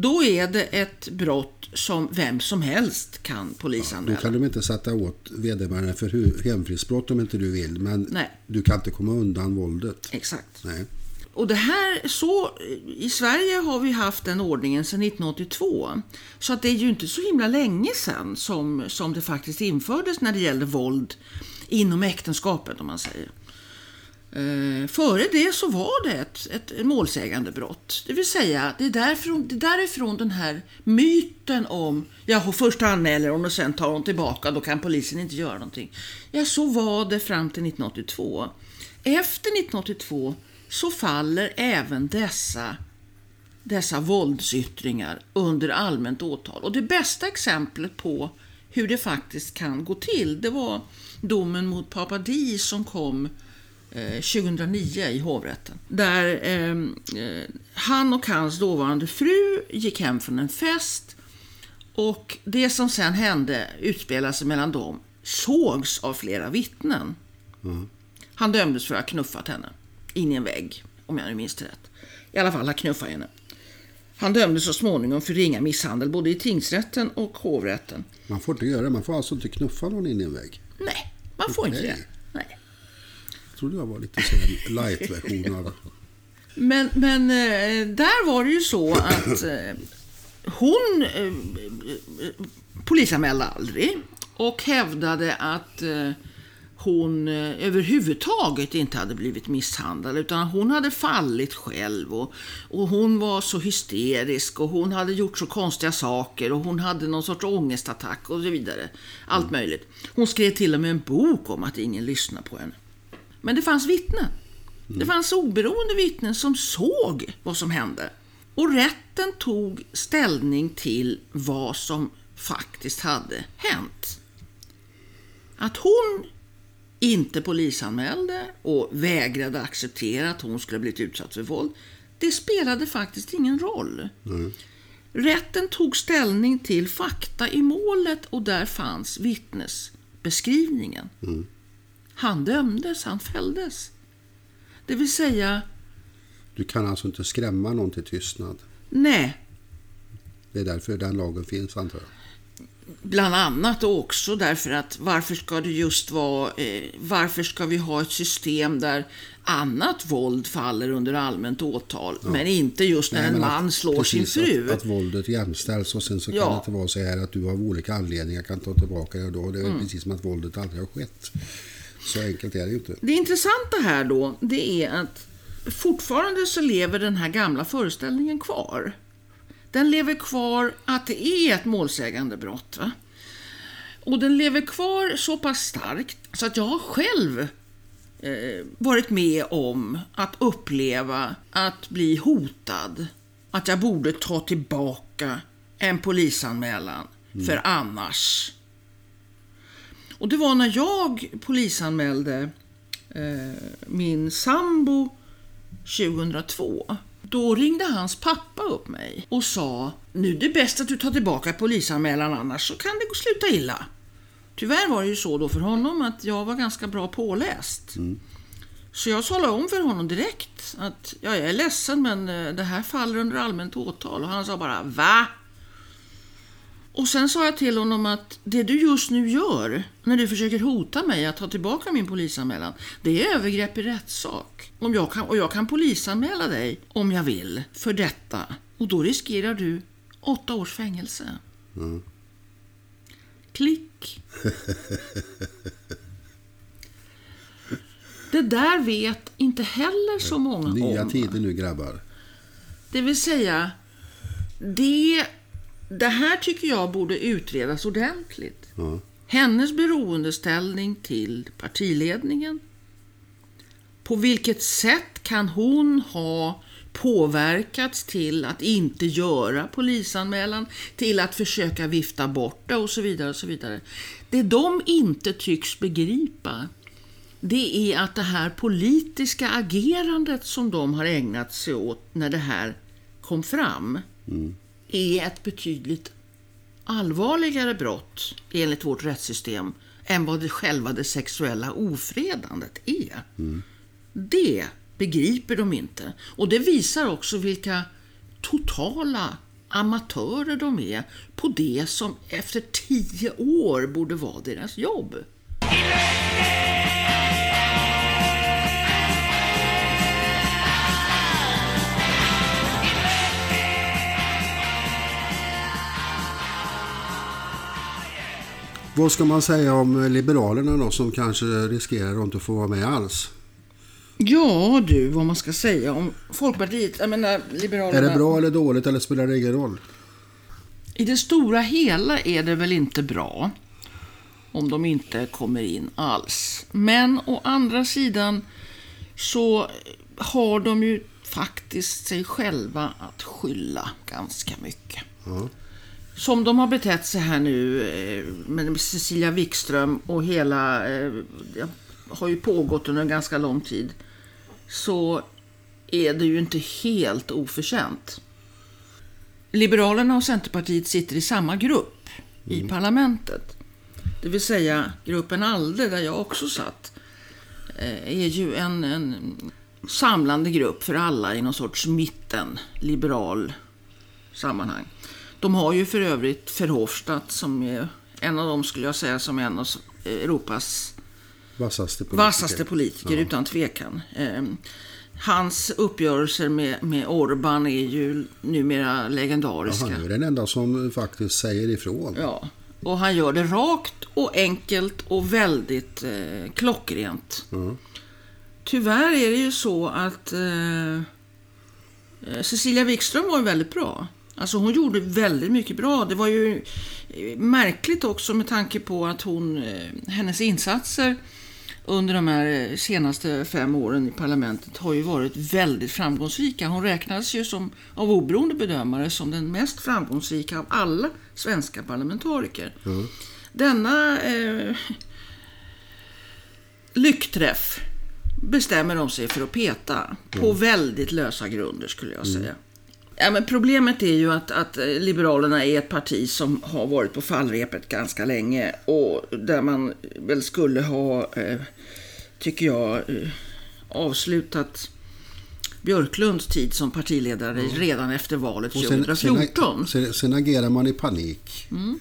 Då är det ett brott som vem som helst kan Då polisanmäla. kan de inte sätta åt vederbörande för hemfridsbrott om inte du vill. Men Nej. du kan inte komma undan våldet. Exakt. Nej. Och det här, så, i Sverige har vi haft den ordningen sedan 1982. Så att det är ju inte så himla länge sedan som, som det faktiskt infördes när det gäller våld inom äktenskapet om man säger. Eh, före det så var det ett, ett målsägandebrott. Det vill säga, det är, därifrån, det är därifrån den här myten om jag först anmäler hon och sen tar hon tillbaka, då kan polisen inte göra någonting. Ja, så var det fram till 1982. Efter 1982 så faller även dessa, dessa våldsyttringar under allmänt åtal. Och det bästa exemplet på hur det faktiskt kan gå till, det var domen mot Papadis som kom 2009 i hovrätten. Där eh, eh, han och hans dåvarande fru gick hem från en fest och det som sen hände utspelade sig mellan dem sågs av flera vittnen. Mm. Han dömdes för att ha knuffat henne in i en vägg, om jag nu minns det rätt. I alla fall ha knuffat henne. Han dömdes så småningom för ringa misshandel både i tingsrätten och hovrätten. Man får inte göra det. Man får alltså inte knuffa någon in i en vägg? Nej, man får inte det. Trodde jag var lite light-version av Men, men eh, där var det ju så att eh, hon eh, polisanmälde aldrig och hävdade att hon överhuvudtaget inte hade blivit misshandlad utan hon hade fallit själv och, och hon var så hysterisk och hon hade gjort så konstiga saker och hon hade någon sorts ångestattack och så vidare. Allt möjligt. Hon skrev till och med en bok om att ingen lyssnade på henne. Men det fanns vittnen. Det fanns oberoende vittnen som såg vad som hände. Och rätten tog ställning till vad som faktiskt hade hänt. Att hon inte polisanmälde och vägrade acceptera att hon skulle blivit utsatt för våld, det spelade faktiskt ingen roll. Mm. Rätten tog ställning till fakta i målet och där fanns vittnesbeskrivningen. Mm. Han dömdes, han fälldes. Det vill säga... Du kan alltså inte skrämma någon till tystnad? Nej. Det är därför den lagen finns, antar jag? Bland annat också därför att varför ska det just vara... Eh, varför ska vi ha ett system där annat våld faller under allmänt åtal, ja. men inte just när Nej, en man slår sin fru. Att, att våldet jämställs och sen så ja. kan det inte vara så här att du av olika anledningar kan ta tillbaka det. Då. Det är mm. precis som att våldet aldrig har skett. Så enkelt är det ju inte. Det intressanta här då, det är att fortfarande så lever den här gamla föreställningen kvar. Den lever kvar att det är ett målsägandebrott. Va? Och den lever kvar så pass starkt så att jag har själv eh, varit med om att uppleva att bli hotad. Att jag borde ta tillbaka en polisanmälan, mm. för annars och det var när jag polisanmälde eh, min sambo 2002. Då ringde hans pappa upp mig och sa nu är det bäst att du tar tillbaka polisanmälan annars så kan det sluta illa. Tyvärr var det ju så då för honom att jag var ganska bra påläst. Mm. Så jag talade om för honom direkt att ja, jag är ledsen men eh, det här faller under allmänt åtal. Och han sa bara va? Och sen sa jag till honom att det du just nu gör när du försöker hota mig att ta tillbaka min polisanmälan, det är övergrepp i rättssak. Om jag kan, och jag kan polisanmäla dig om jag vill för detta. Och då riskerar du åtta års fängelse. Mm. Klick. Det där vet inte heller så många Nya om. Nya tider nu grabbar. Det vill säga, det det här tycker jag borde utredas ordentligt. Ja. Hennes beroendeställning till partiledningen. På vilket sätt kan hon ha påverkats till att inte göra polisanmälan, till att försöka vifta bort det och så vidare. och så vidare. Det de inte tycks begripa det är att det här politiska agerandet som de har ägnat sig åt när det här kom fram mm är ett betydligt allvarligare brott enligt vårt rättssystem än vad det själva det sexuella ofredandet är. Mm. Det begriper de inte. Och det visar också vilka totala amatörer de är på det som efter tio år borde vara deras jobb. Vad ska man säga om Liberalerna då som kanske riskerar att inte få vara med alls? Ja du, vad man ska säga om Folkpartiet. Jag menar, Liberalerna. Är det bra eller dåligt eller spelar det ingen roll? I det stora hela är det väl inte bra om de inte kommer in alls. Men å andra sidan så har de ju faktiskt sig själva att skylla ganska mycket. Ja. Som de har betett sig här nu eh, med Cecilia Wikström och hela, eh, det har ju pågått under en ganska lång tid, så är det ju inte helt oförtjänt. Liberalerna och Centerpartiet sitter i samma grupp i parlamentet. Det vill säga gruppen ALDE, där jag också satt, eh, är ju en, en samlande grupp för alla i någon sorts mitten, liberal sammanhang. De har ju för övrigt Verhofstadt som är en av dem skulle jag säga som är en av Europas Vassaste politiker. vassaste politiker Ja. utan tvekan. Eh, hans uppgörelser med, med Orban är ju numera Ja, legendariska. han är den enda som faktiskt säger ifrån. Ja, och han gör det rakt och enkelt och väldigt eh, klockrent. Ja. Tyvärr är det ju så att eh, eh, Cecilia Wikström var väldigt bra. Alltså hon gjorde väldigt mycket bra. Det var ju eh, märkligt också med tanke på att hon, eh, hennes insatser under de här eh, senaste fem åren i parlamentet har ju varit väldigt framgångsrika. Hon räknas ju som, av oberoende bedömare som den mest framgångsrika av alla svenska parlamentariker. Denna eh, lyckträff bestämmer de sig för att peta på väldigt lösa grunder skulle jag säga. Ja, men problemet är ju att, att eh, Liberalerna är ett parti som har varit på fallrepet ganska länge och där man väl skulle ha, eh, tycker jag, eh, avslutat Björklunds tid som partiledare redan efter valet Och sen, 2014. sen, sen, agerar man i panik. Mm.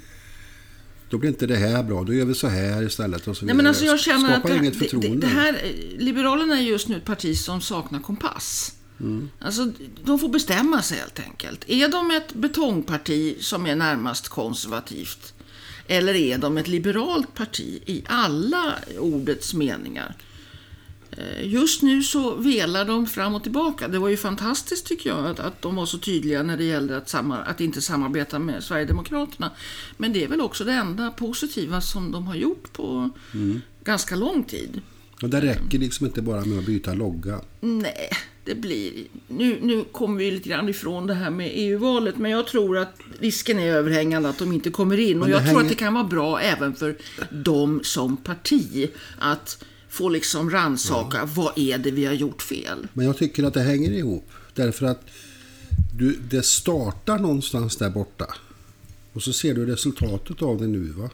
Då blir inte det här bra, då gör vi så här istället. Och så Nej, men alltså jag känner Skapar att det, inget förtroende. det, det här, eh, Liberalerna är just nu ett parti som saknar kompass. Alltså, de får bestämma sig helt enkelt. Är de ett betongparti som är närmast konservativt? Eller är de ett liberalt parti i alla ordets meningar? Eh, Just nu så velar de fram och tillbaka. Det var ju fantastiskt tycker jag att, att de var så tydliga när det gällde att, samar- att inte samarbeta med Sverigedemokraterna. Men det är väl också det enda positiva som de har gjort på ganska lång tid. Och det räcker liksom inte bara med att byta logga. Nej, det blir... Nu, nu kommer vi lite grann ifrån det här med EU-valet, men jag tror att risken är överhängande att de inte kommer in. Och jag tror hänger- att det kan vara bra även för dem som parti att få liksom rannsaka vad är det vi har gjort fel. Men jag tycker att det hänger ihop. Därför att du, det startar någonstans där borta. Och så ser du resultatet av det nu. va?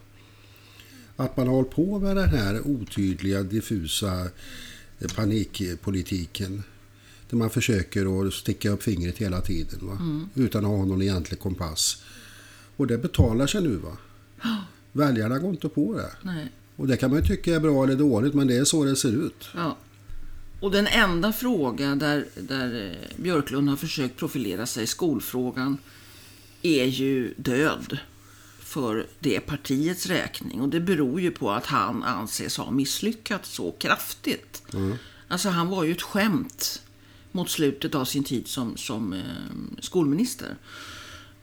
Att man har hållit på med den här otydliga, diffusa eh, panikpolitiken. Där man försöker att sticka upp fingret hela tiden. Va? Utan att ha någon egentlig kompass. Och det betalar sig nu. va? Väljarna går inte på det. Nej. Och det kan man ju tycka är bra eller dåligt, men det är så det ser ut. Ja. Och den enda fråga där, där eh, Björklund har försökt profilera sig, skolfrågan, är ju död för det partiets räkning. Och det beror ju på att han anses ha misslyckats så kraftigt. Alltså han var ju ett skämt mot slutet av sin tid som, som eh, skolminister.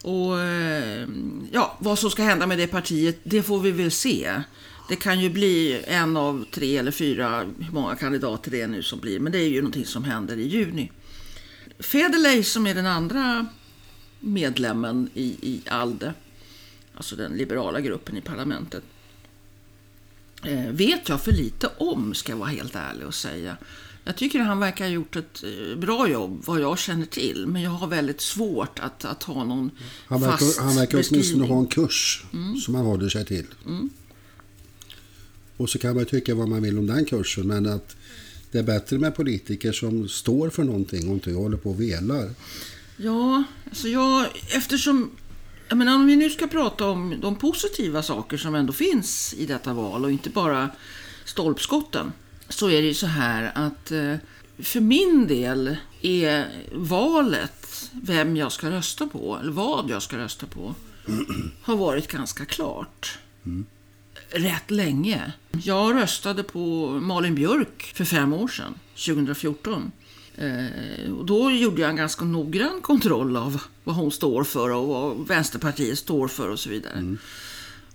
Och eh, ja, vad som ska hända med det partiet, det får vi väl se. Det kan ju bli en av tre eller fyra, hur många kandidater det är nu som blir, men det är ju någonting som händer i juni. Federley som är den andra medlemmen i, i ALDE, alltså den liberala gruppen i parlamentet, eh, vet jag för lite om, ska jag vara helt ärlig och säga. Jag tycker han verkar ha gjort ett eh, bra jobb, vad jag känner till. Men jag har väldigt svårt att, att ha någon Han fast verkar, han verkar åtminstone. Mm. ha en kurs som han håller sig till. Och så kan man tycka vad man vill om den kursen, men att det är bättre med politiker som står för någonting och inte håller på och velar. Ja, alltså jag, eftersom... Jag menar, om vi nu ska prata om de positiva saker som ändå finns i detta val och inte bara stolpskotten. Så är det ju så här att eh, för min del är valet vem jag ska rösta på, eller vad jag ska rösta på, har varit ganska klart. rätt länge. Jag röstade på Malin Björk för fem år sedan, 2014. Eh, och då gjorde jag en ganska noggrann kontroll av vad hon står för och vad Vänsterpartiet står för och så vidare.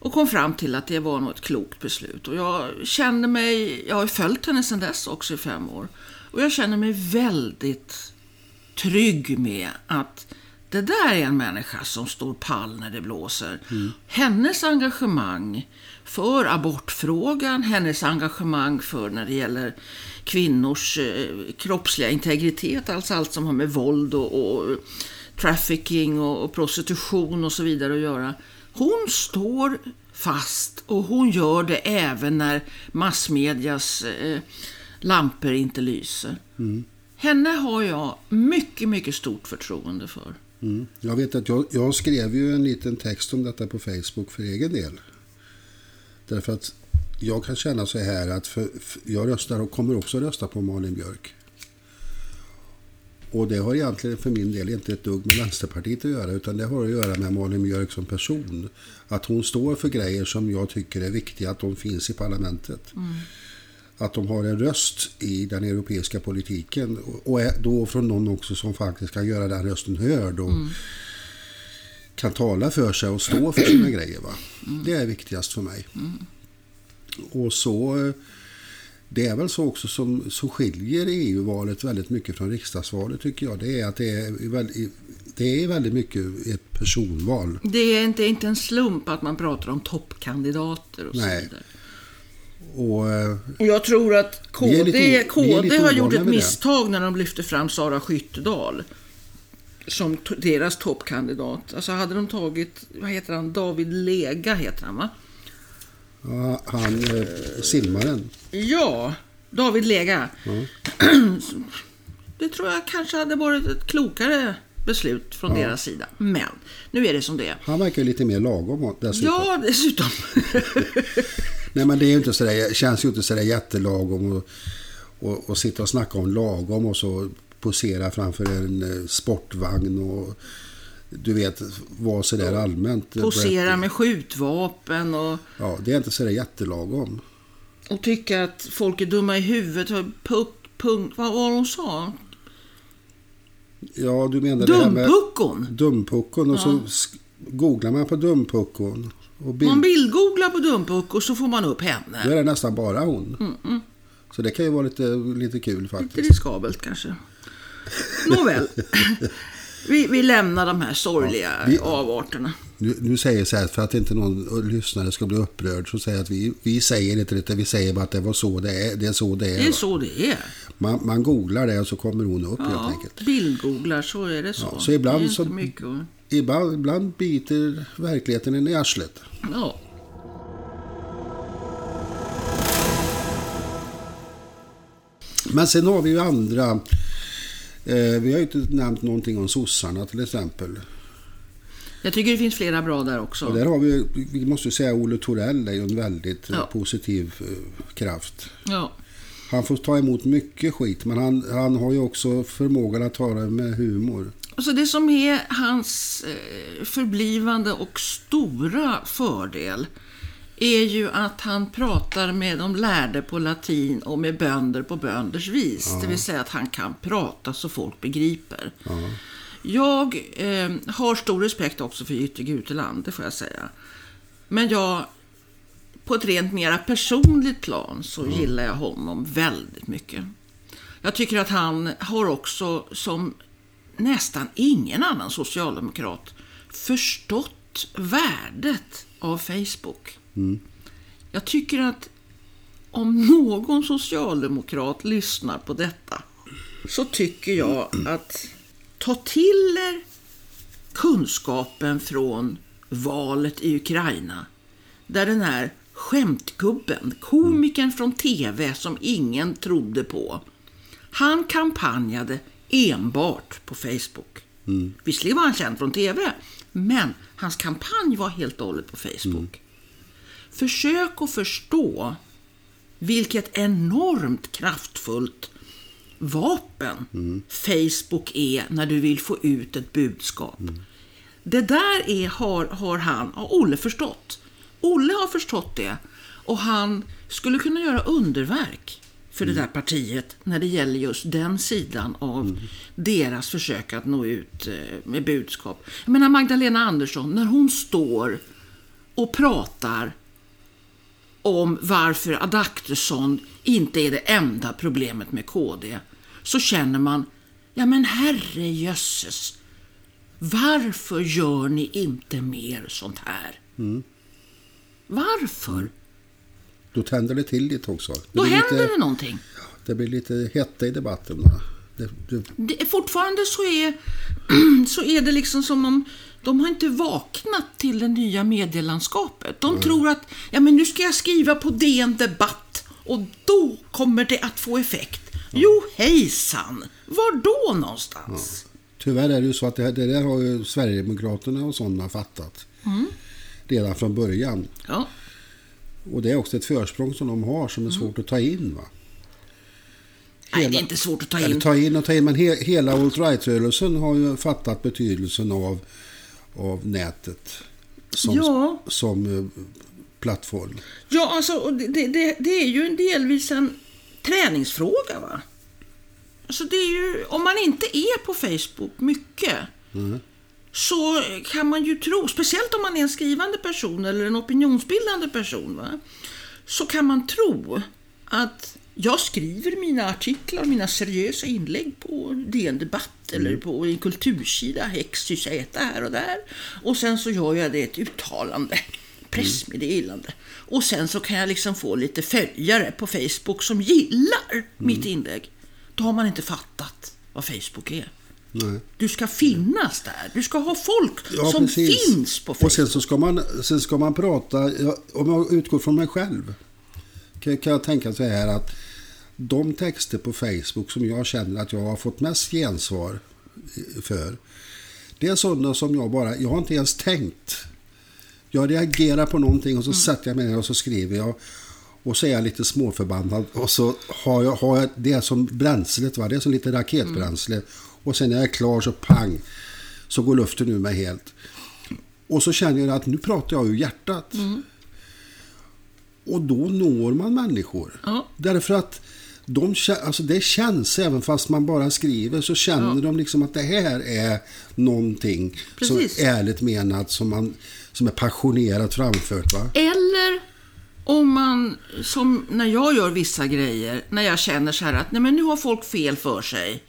Och kom fram till att det var nog ett klokt beslut. Och jag känner mig, jag har följt henne sedan dess också i fem år. Och jag känner mig väldigt trygg med att det där är en människa som står pall när det blåser. Hennes engagemang för abortfrågan, hennes engagemang för när det gäller kvinnors eh, kroppsliga integritet, alltså allt som har med våld och, och trafficking och, och prostitution och så vidare att göra. Hon står fast och hon gör det även när massmedias eh, lampor inte lyser. Henne har jag mycket, mycket stort förtroende för. Mm. Jag vet att jag, jag skrev ju en liten text om detta på Facebook för egen del. Därför att jag kan känna så här att för, för jag röstar och kommer också rösta på Malin Björk. Och det har egentligen för min del inte ett dugg med Vänsterpartiet att göra utan det har att göra med Malin Björk som person. Att hon står för grejer som jag tycker är viktiga att de finns i parlamentet. Att de har en röst i den europeiska politiken och är då från någon också som faktiskt kan göra den rösten hörd och kan tala för sig och stå för sina grejer. Va? Det är viktigast för mig. Och så, eh, det är väl så också som, som skiljer EU-valet väldigt mycket från riksdagsvalet tycker jag. Det är att det är väldigt, det är väldigt mycket ett personval. Det är inte, inte en slump att man pratar om toppkandidater och så Nej. vidare. Och eh, Och jag tror att KD, lite KD har gjort ett det. misstag när de lyfte fram Sara Skyttedal som deras toppkandidat. Alltså hade de tagit, vad heter han, David Lega heter han va? Ja, han, eh, simmaren. Ja, David Lega. Det tror jag kanske hade varit ett klokare beslut från deras sida. Men nu är det som det är. Han verkar ju lite mer lagom dessutom. Ja, dessutom. Nej men det är ju inte sådär, känns ju inte sådär jättelagom och, och, och sitta och snacka om lagom och så posera framför en eh, sportvagn och du vet, vara sådär allmänt. Posera med skjutvapen och, Ja, det är inte sådär jättelagom. och tycka att folk är dumma i huvudet. Puck, punkt, vad var hon sa? Ja, du menar det här med Dumpuckon. dumpuckon och så sk- googlar man på dumpuckon och bild, Man bildgooglar på Dumpucko så får man upp då henne. är det nästan bara hon. Så det kan ju vara lite, lite kul Lite faktiskt. riskabelt kanske. Nåväl. Vi, vi lämnar de här sorgliga Ja, vi- avarterna. Nu, nu säger jag så här, för att inte någon lyssnare ska bli upprörd, så säger jag att vi, vi säger inte det, vi säger bara att det var så det är. Det är så det är. Det är så det är. Man, man googlar det och så kommer hon upp helt Ja, enkelt. bildgooglar, så är det så. Ja, så ibland det är så- mycket. Ibland, ibland biter verkligheten en i arslet. Ja. Men sen har vi ju andra. Eh, vi har ju inte nämnt någonting om sossarna till exempel. Jag tycker det finns flera bra där också. Och där har vi, vi måste ju säga Olle Torell är ju en väldigt eh, Ja. positiv eh, kraft. Ja. Han får ta emot mycket skit men han, han har ju också förmågan att ta det med humor. Alltså det som är hans förblivande och stora fördel är ju att han pratar med de lärde på latin och med bönder på bönders vis. Det vill säga att han kan prata så folk begriper. Jag eh, har stor respekt också för Jytte Guteland, det får jag säga. Men jag, på ett rent mera personligt plan så gillar jag honom väldigt mycket. Jag tycker att han har också, som nästan ingen annan socialdemokrat, förstått värdet av Facebook. Jag tycker att om någon socialdemokrat lyssnar på detta så tycker jag att ta till er kunskapen från valet i Ukraina. Där den här skämtgubben, komikern från TV som ingen trodde på. Han kampanjade enbart på Facebook. Visserligen var han känd från TV, men hans kampanj var helt och hållet på Facebook. Försök att förstå vilket enormt kraftfullt vapen Facebook är när du vill få ut ett budskap. Det där är, har, har han, har Olle förstått. Olle har förstått det. Och han skulle kunna göra underverk för det där partiet när det gäller just den sidan av deras försök att nå ut eh, med budskap. Jag menar Magdalena Andersson, när hon står och pratar om varför Adaktusson inte är det enda problemet med KD, så känner man, ja men herre jösses, varför gör ni inte mer sånt här? Varför? Då tänder det till lite också. Det Då händer lite, det någonting. Det blir lite hetta i debatten. Det, det, fortfarande så är, så är det liksom som om de har inte vaknat till det nya medielandskapet. De tror att ja, men nu ska jag skriva på DN Debatt och då kommer det att få effekt. Jo, hejsan! Var då någonstans? tyvärr är det ju så att det, det där har ju Sverigedemokraterna och sådana fattat. Mm. Redan från början. Ja. Och det är också ett försprång som de har som är svårt att ta in. Va? Nej, det är inte svårt att ta Eller in. ta in och ta in, men he, hela alt-right-rörelsen har ju fattat betydelsen av, av nätet som, Ja. som eh, plattform. Ja, alltså, det, det, det, är ju en delvis en träningsfråga. va? Alltså, det är ju, om man inte är på Facebook mycket så kan man ju tro, speciellt om man är en skrivande person eller en opinionsbildande person, va? så kan man tro att jag skriver mina artiklar, mina seriösa inlägg på DN Debatt eller på en kultursida, Hex, YZ här och där. Och sen så gör jag det ett uttalande, pressmeddelande. Och sen så kan jag liksom få lite följare på Facebook som gillar mitt inlägg. Då har man inte fattat vad Facebook är. Nej. Du ska finnas där. Du ska ha folk Ja, som precis. finns på Facebook. Och sen så ska man, sen ska man prata, om jag utgår från mig själv, kan, kan jag tänka så här att de texter på Facebook som jag känner att jag har fått mest gensvar för, det är sådana som jag bara, jag har inte ens tänkt. Jag reagerar på någonting och så sätter jag mig ner och så skriver jag och så är jag lite småförbannad och så har jag, har jag det som bränslet, va? det är som lite raketbränsle. Och sen när jag är klar så pang, så går luften ur mig helt. Och så känner jag att nu pratar jag ur hjärtat. Och då når man människor. Ja. Därför att de, alltså det känns, även fast man bara skriver, så känner de liksom att det här är någonting Precis. som är ärligt menat, som, man, som är passionerat framfört. Va? Eller om man, som när jag gör vissa grejer, när jag känner så här att nej men nu har folk fel för sig.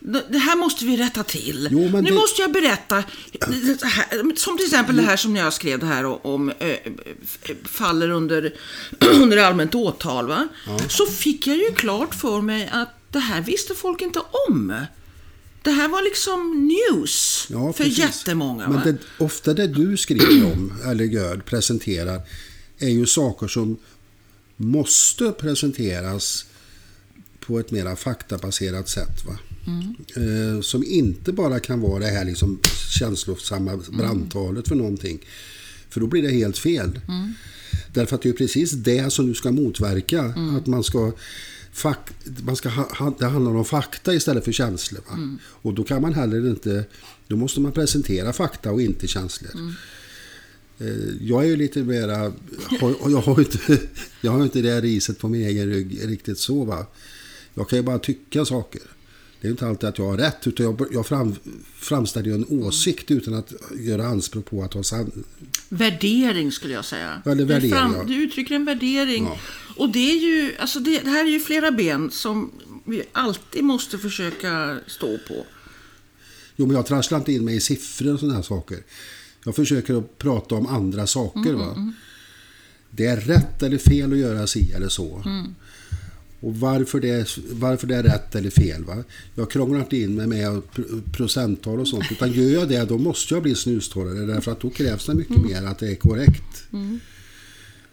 Det här måste vi rätta till. Jo, nu det- måste jag berätta. Som till exempel det här som jag skrev det här om, eh, f- faller under, under allmänt åtal. Va? Så fick jag ju klart för mig att det här visste folk inte om. Det här var liksom news Ja, för precis. jättemånga. Men det, ofta det du skriver om, eller gör, presenterar, är ju saker som måste presenteras på ett mera faktabaserat sätt. Va? Eh, som inte bara kan vara det här liksom känslosamma brandtalet för någonting. För då blir det helt fel. Därför att det är precis det som du ska motverka. Att man ska... Fak, man ska ha, det handlar om fakta istället för känslor. Va? Och då kan man heller inte... Då måste man presentera fakta och inte känslor. Eh, jag är ju lite mera... Jag har ju inte, jag har inte det riset på min egen rygg riktigt så. Va? Jag kan ju bara tycka saker. Det är inte alltid att jag har rätt, utan jag, jag fram, framställer en åsikt utan att göra anspråk på att ha san, Värdering skulle jag säga. Det är Du värdering, fram- ja. Du uttrycker en värdering. Ja. Och det är ju, alltså det, det här är ju flera ben som vi alltid måste försöka stå på. Jo, men jag trasslar inte in mig i siffror och sådana här saker. Jag försöker att prata om andra saker. va? Det är rätt eller fel att göra si eller så. Och varför det, är, varför det är rätt eller fel. Va? Jag krånglar inte in mig med pr- procenttal och sånt. Utan gör jag det, då måste jag bli snustorrare. Därför att då krävs det mycket mer att det är korrekt.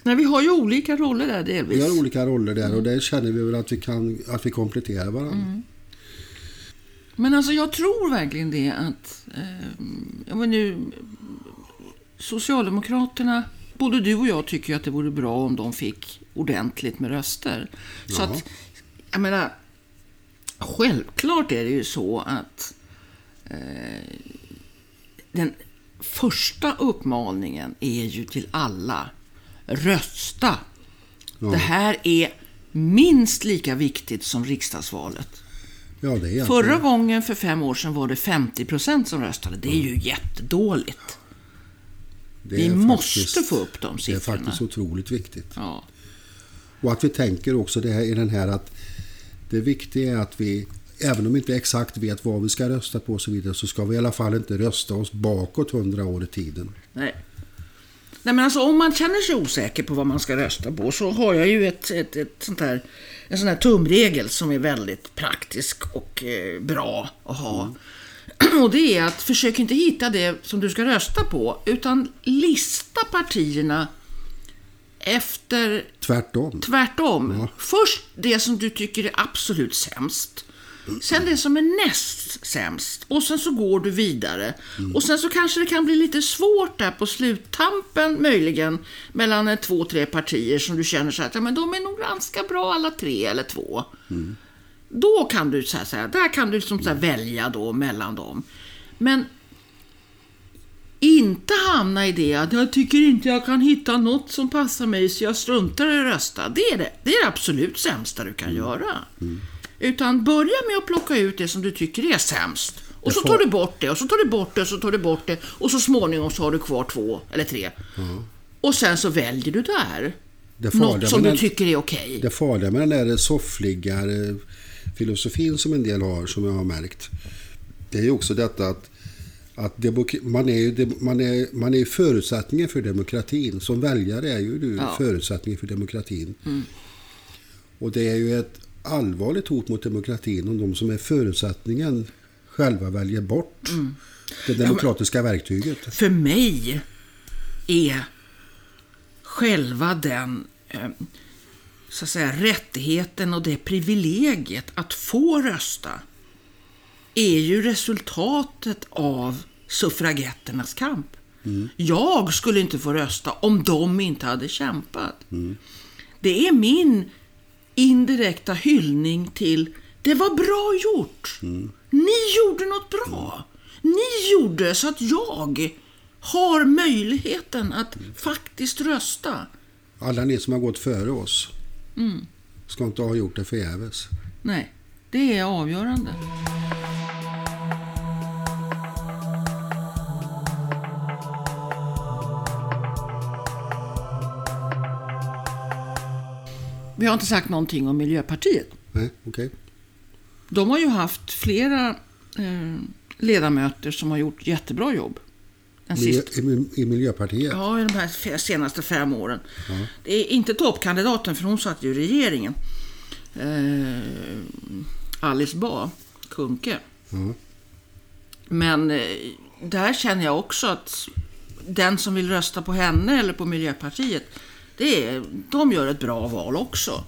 Nej, vi har ju olika roller där delvis. Vi har olika roller där och där känner vi väl att vi, kan, att vi kompletterar varandra. Men alltså jag tror verkligen det att eh, men nu, Socialdemokraterna, både du och jag tycker ju att det vore bra om de fick ordentligt med röster. Så Ja. att, jag menar, självklart är det ju så att eh, den första uppmaningen är ju till alla. Rösta Det här är minst lika viktigt som riksdagsvalet. Ja, Förra gången för fem år sedan var det 50 procent som röstade. Det är ju jättedåligt. det vi måste få upp de Det är siffrorna. faktiskt otroligt viktigt. Ja. Och att vi tänker också det här, i den här att det viktiga är att vi, även om vi inte exakt vet vad vi ska rösta på och så vidare, så ska vi i alla fall inte rösta oss bakåt hundra år i tiden. Nej. Nej men alltså om man känner sig osäker på vad man ska rösta på så har jag ju ett, ett, ett sånt här, en sån här tumregel som är väldigt praktisk och eh, bra att ha. Och det är att försök inte hitta det som du ska rösta på utan lista partierna efter Tvärtom. Tvärtom. Först det som du tycker är absolut sämst. Sen det som är näst sämst. Och sen så går du vidare. Och sen så kanske det kan bli lite svårt där på sluttampen möjligen. Mellan två, tre partier som du känner så att ja, men de är nog ganska bra alla tre eller två. Då kan du så här, säga, där kan du liksom så här välja då mellan dem. Men inte hamna i det att jag tycker inte jag kan hitta något som passar mig så jag struntar i att rösta. Det är det, det, är det absolut sämsta du kan göra. Utan börja med att plocka ut det som du tycker är sämst. Och så tar du bort det och så tar du bort det och så tar du bort det och så småningom så har du kvar två eller tre. Och sen så väljer du där. Det Något som du den- tycker är okej. Det farliga med den där soffliga eh, filosofin som en del har, som jag har märkt, det är ju också detta att, att man, är ju, man, är, man är förutsättningen för demokratin. Som väljare är ju du Ja. Mm. förutsättningen för demokratin. Och det är ju ett allvarligt hot mot demokratin om de som är förutsättningen själva väljer bort Mm. det demokratiska verktyget. För mig är själva den eh, så att säga, rättigheten och det privilegiet att få rösta är ju resultatet av suffragetternas kamp. Jag skulle inte få rösta om de inte hade kämpat. Det är min indirekta hyllning till det var bra gjort. Ni gjorde något bra. Ni gjorde så att jag har möjligheten att faktiskt rösta. Alla ni som har gått före oss Mm. ska inte ha gjort det förgäves. Nej, det är avgörande. Vi har inte sagt någonting om Miljöpartiet. Nej, okej. De har ju haft flera eh, ledamöter som har gjort jättebra jobb. Miljö, i, I Miljöpartiet? ja, i de här senaste fem åren. Det är inte toppkandidaten, för hon satt ju i regeringen. Eh, Alice Bah Kuhnke. Ja. Men eh, där känner jag också att den som vill rösta på henne eller på Miljöpartiet, det är, de gör ett bra val också.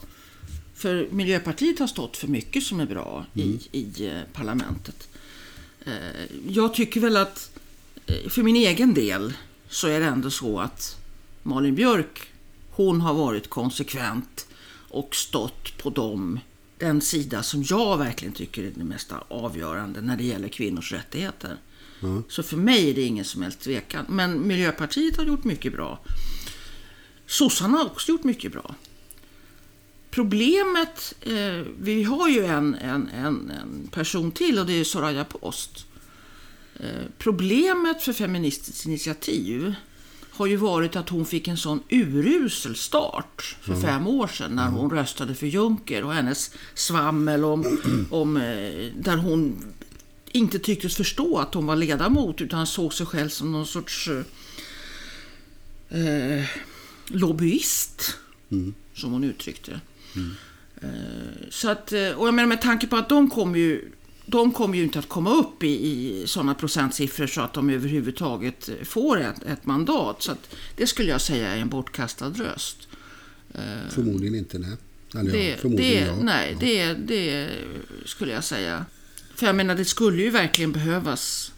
För Miljöpartiet har stått för mycket som är bra i, i eh, parlamentet. Eh, jag tycker väl att eh, för min egen del så är det ändå så att Malin Björk, hon har varit konsekvent och stått på dem, den sida som jag verkligen tycker är det mest avgörande när det gäller kvinnors rättigheter. Så för mig är det ingen som helst tvekan. Men Miljöpartiet har gjort mycket bra. Sossarna har också gjort mycket bra. Problemet, eh, vi har ju en, en, en, en person till och det är Soraya Post. Eh, problemet för Feministiskt initiativ har ju varit att hon fick en sån urusel start för fem år sedan när hon röstade för Juncker och hennes svammel om, om eh, där hon inte tycktes förstå att hon var ledamot utan såg sig själv som någon sorts eh, lobbyist, som hon uttryckte det. Eh, så att, eh, och jag menar med tanke på att de kommer ju de kommer ju inte att komma upp i, i sådana procentsiffror så att de överhuvudtaget eh, får ett, ett mandat. Så att det skulle jag säga är en bortkastad röst. Förmodligen inte, nej. Eller Det, ja, förmodligen det, ja. nej, ja. det, det skulle jag säga. För jag menar, det skulle ju verkligen behövas.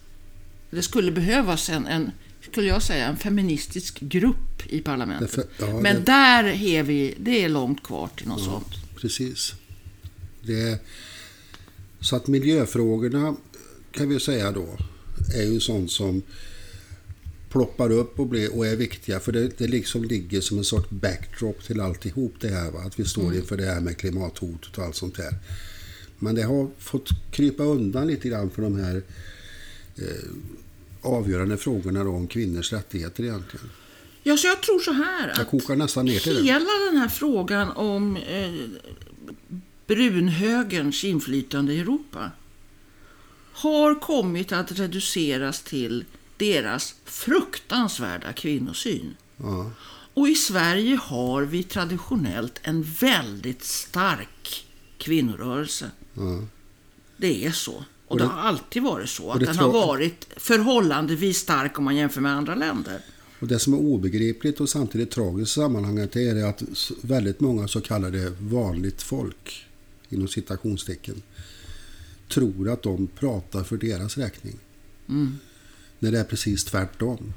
Det skulle behövas en, en skulle jag säga, en feministisk grupp i parlamentet. Därför- ja, Men det- där är vi, det är långt kvar till något sånt. Precis. Det, så att miljöfrågorna kan vi säga då är ju sånt som ploppar upp och, blir, och är viktiga. För det, det liksom ligger som en sorts backdrop till alltihop det här. Va? Att vi står inför det här med klimathotet och allt sånt där. Men det har fått krypa undan lite grann för de här eh, avgörande frågorna om kvinnors rättigheter egentligen. Ja, så jag tror så här. Jag Att kokar nästan ner till det. hela den här frågan om eh, brunhögerns inflytande i Europa har kommit att reduceras till deras fruktansvärda kvinnosyn. Ja, Och i Sverige har vi traditionellt en väldigt stark kvinnorörelse. ja. Det är så. Och, det, har alltid varit så. Att det den har varit förhållandevis stark om man jämför med andra länder. Och det som är obegripligt och samtidigt tragiskt i sammanhanget är att väldigt många så kallade vanligt folk, inom citationstecken, tror att de pratar för deras räkning. När det är precis tvärtom.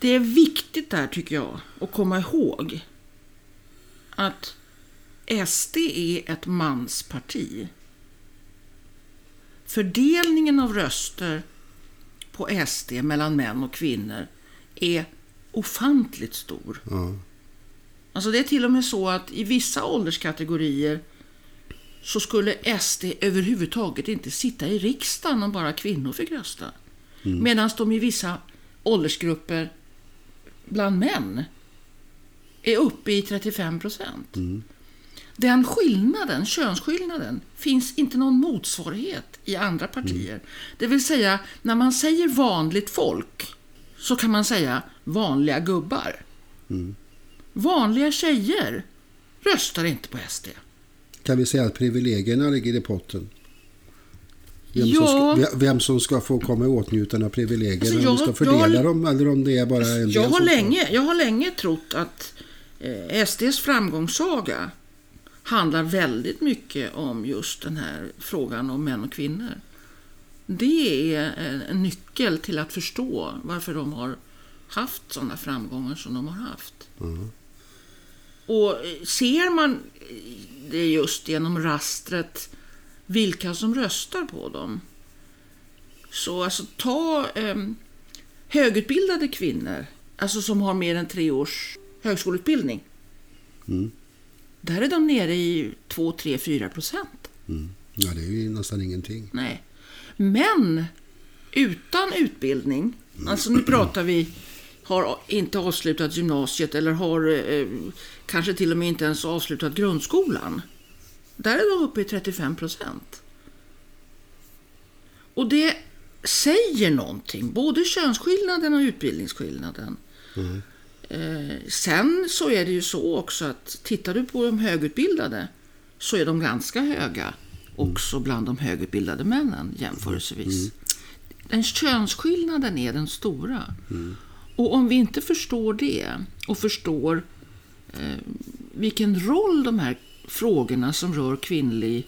Det är viktigt där tycker jag att komma ihåg att SD är ett mansparti. Fördelningen av röster på SD mellan män och kvinnor är ofantligt stor. Ja, Alltså det är till och med så att i vissa ålderskategorier så skulle SD överhuvudtaget inte sitta i riksdagen om bara kvinnor fick rösta. Medan de i vissa åldersgrupper bland män är uppe i 35 procent. Den skillnaden, könsskillnaden, finns inte någon motsvarighet i andra partier. Det vill säga, när man säger vanligt folk så kan man säga vanliga gubbar. Vanliga tjejer röstar inte på SD. Kan vi säga att privilegierna ligger i potten? Vem, Ja. som ska, vem som ska få komma i åtnjutande av privilegierna, Alltså, om vi jag- ska jag fördela dem eller om det är bara en Jag har, länge, jag har länge trott att eh, SDs framgångssaga handlar väldigt mycket om just den här frågan om män och kvinnor. Det är en, nyckel till att förstå varför de har haft sådana framgångar som de har haft. Och eh, ser man det just genom rastret vilka som röstar på dem. Så alltså ta eh, högutbildade kvinnor, alltså som har mer än tre års högskoleutbildning. Mm. Där är de nere i 2, 3, 4 procent. Mm. Ja, det är ju nästan ingenting. Nej. Men utan utbildning, alltså nu pratar vi har inte avslutat gymnasiet eller har eh, kanske till och med inte ens avslutat grundskolan. Där är de uppe i 35 procent. Och det säger någonting, både könsskillnaden och utbildningsskillnaden. Eh, sen så är det ju så också att tittar du på de högutbildade så är de ganska höga också bland de högutbildade männen jämförelsevis. Den könsskillnaden är den stora. Och om vi inte förstår det och förstår eh, vilken roll de här frågorna som rör kvinnlig,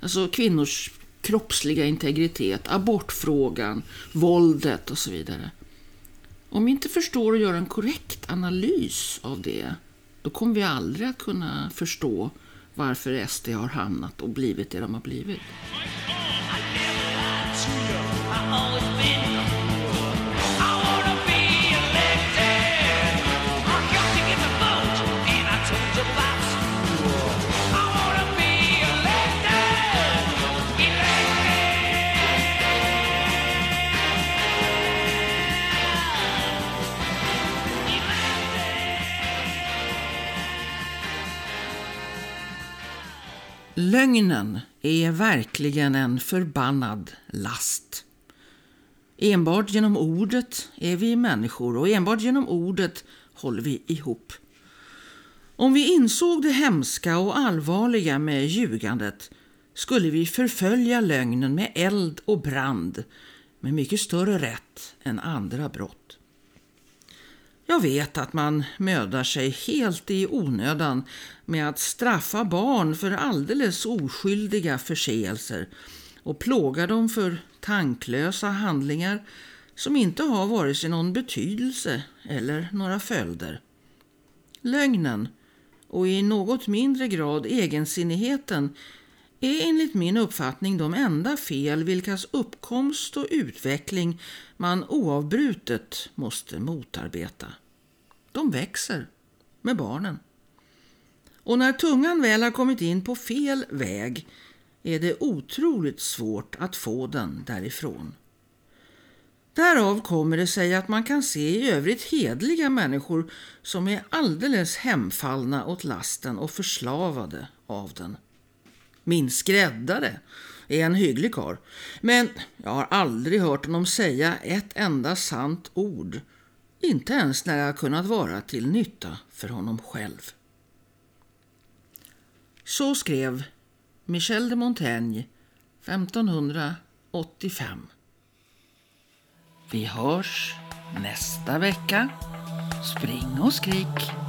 alltså kvinnors kroppsliga integritet, abortfrågan, våldet och så vidare. Om vi inte förstår och gör en korrekt analys av det, då kommer vi aldrig att kunna förstå varför SD har hamnat och blivit det de har blivit. Lögnen är verkligen en förbannad last. Enbart genom ordet är vi människor och enbart genom ordet håller vi ihop. Om vi insåg det hemska och allvarliga med ljugandet skulle vi förfölja lögnen med eld och brand med mycket större rätt än andra brott. Jag vet att man mödar sig helt i onödan med att straffa barn för alldeles oskyldiga förseelser och plåga dem för tanklösa handlingar som inte har vare sig någon betydelse eller några följder. Lögnen och i något mindre grad egensinnigheten är enligt min uppfattning de enda fel vilkas uppkomst och utveckling man oavbrutet måste motarbeta. De växer med barnen. Och när tungan väl har kommit in på fel väg är det otroligt svårt att få den därifrån. Därav kommer det sig att man kan se i övrigt hedliga människor som är alldeles hemfallna åt lasten och förslavade av den. Min skräddare är en hygglig karl, men jag har aldrig hört honom säga ett enda sant ord, inte ens när jag kunnat vara till nytta för honom själv. Så skrev Michel de Montaigne 1585. Vi hörs nästa vecka. Spring och skrik!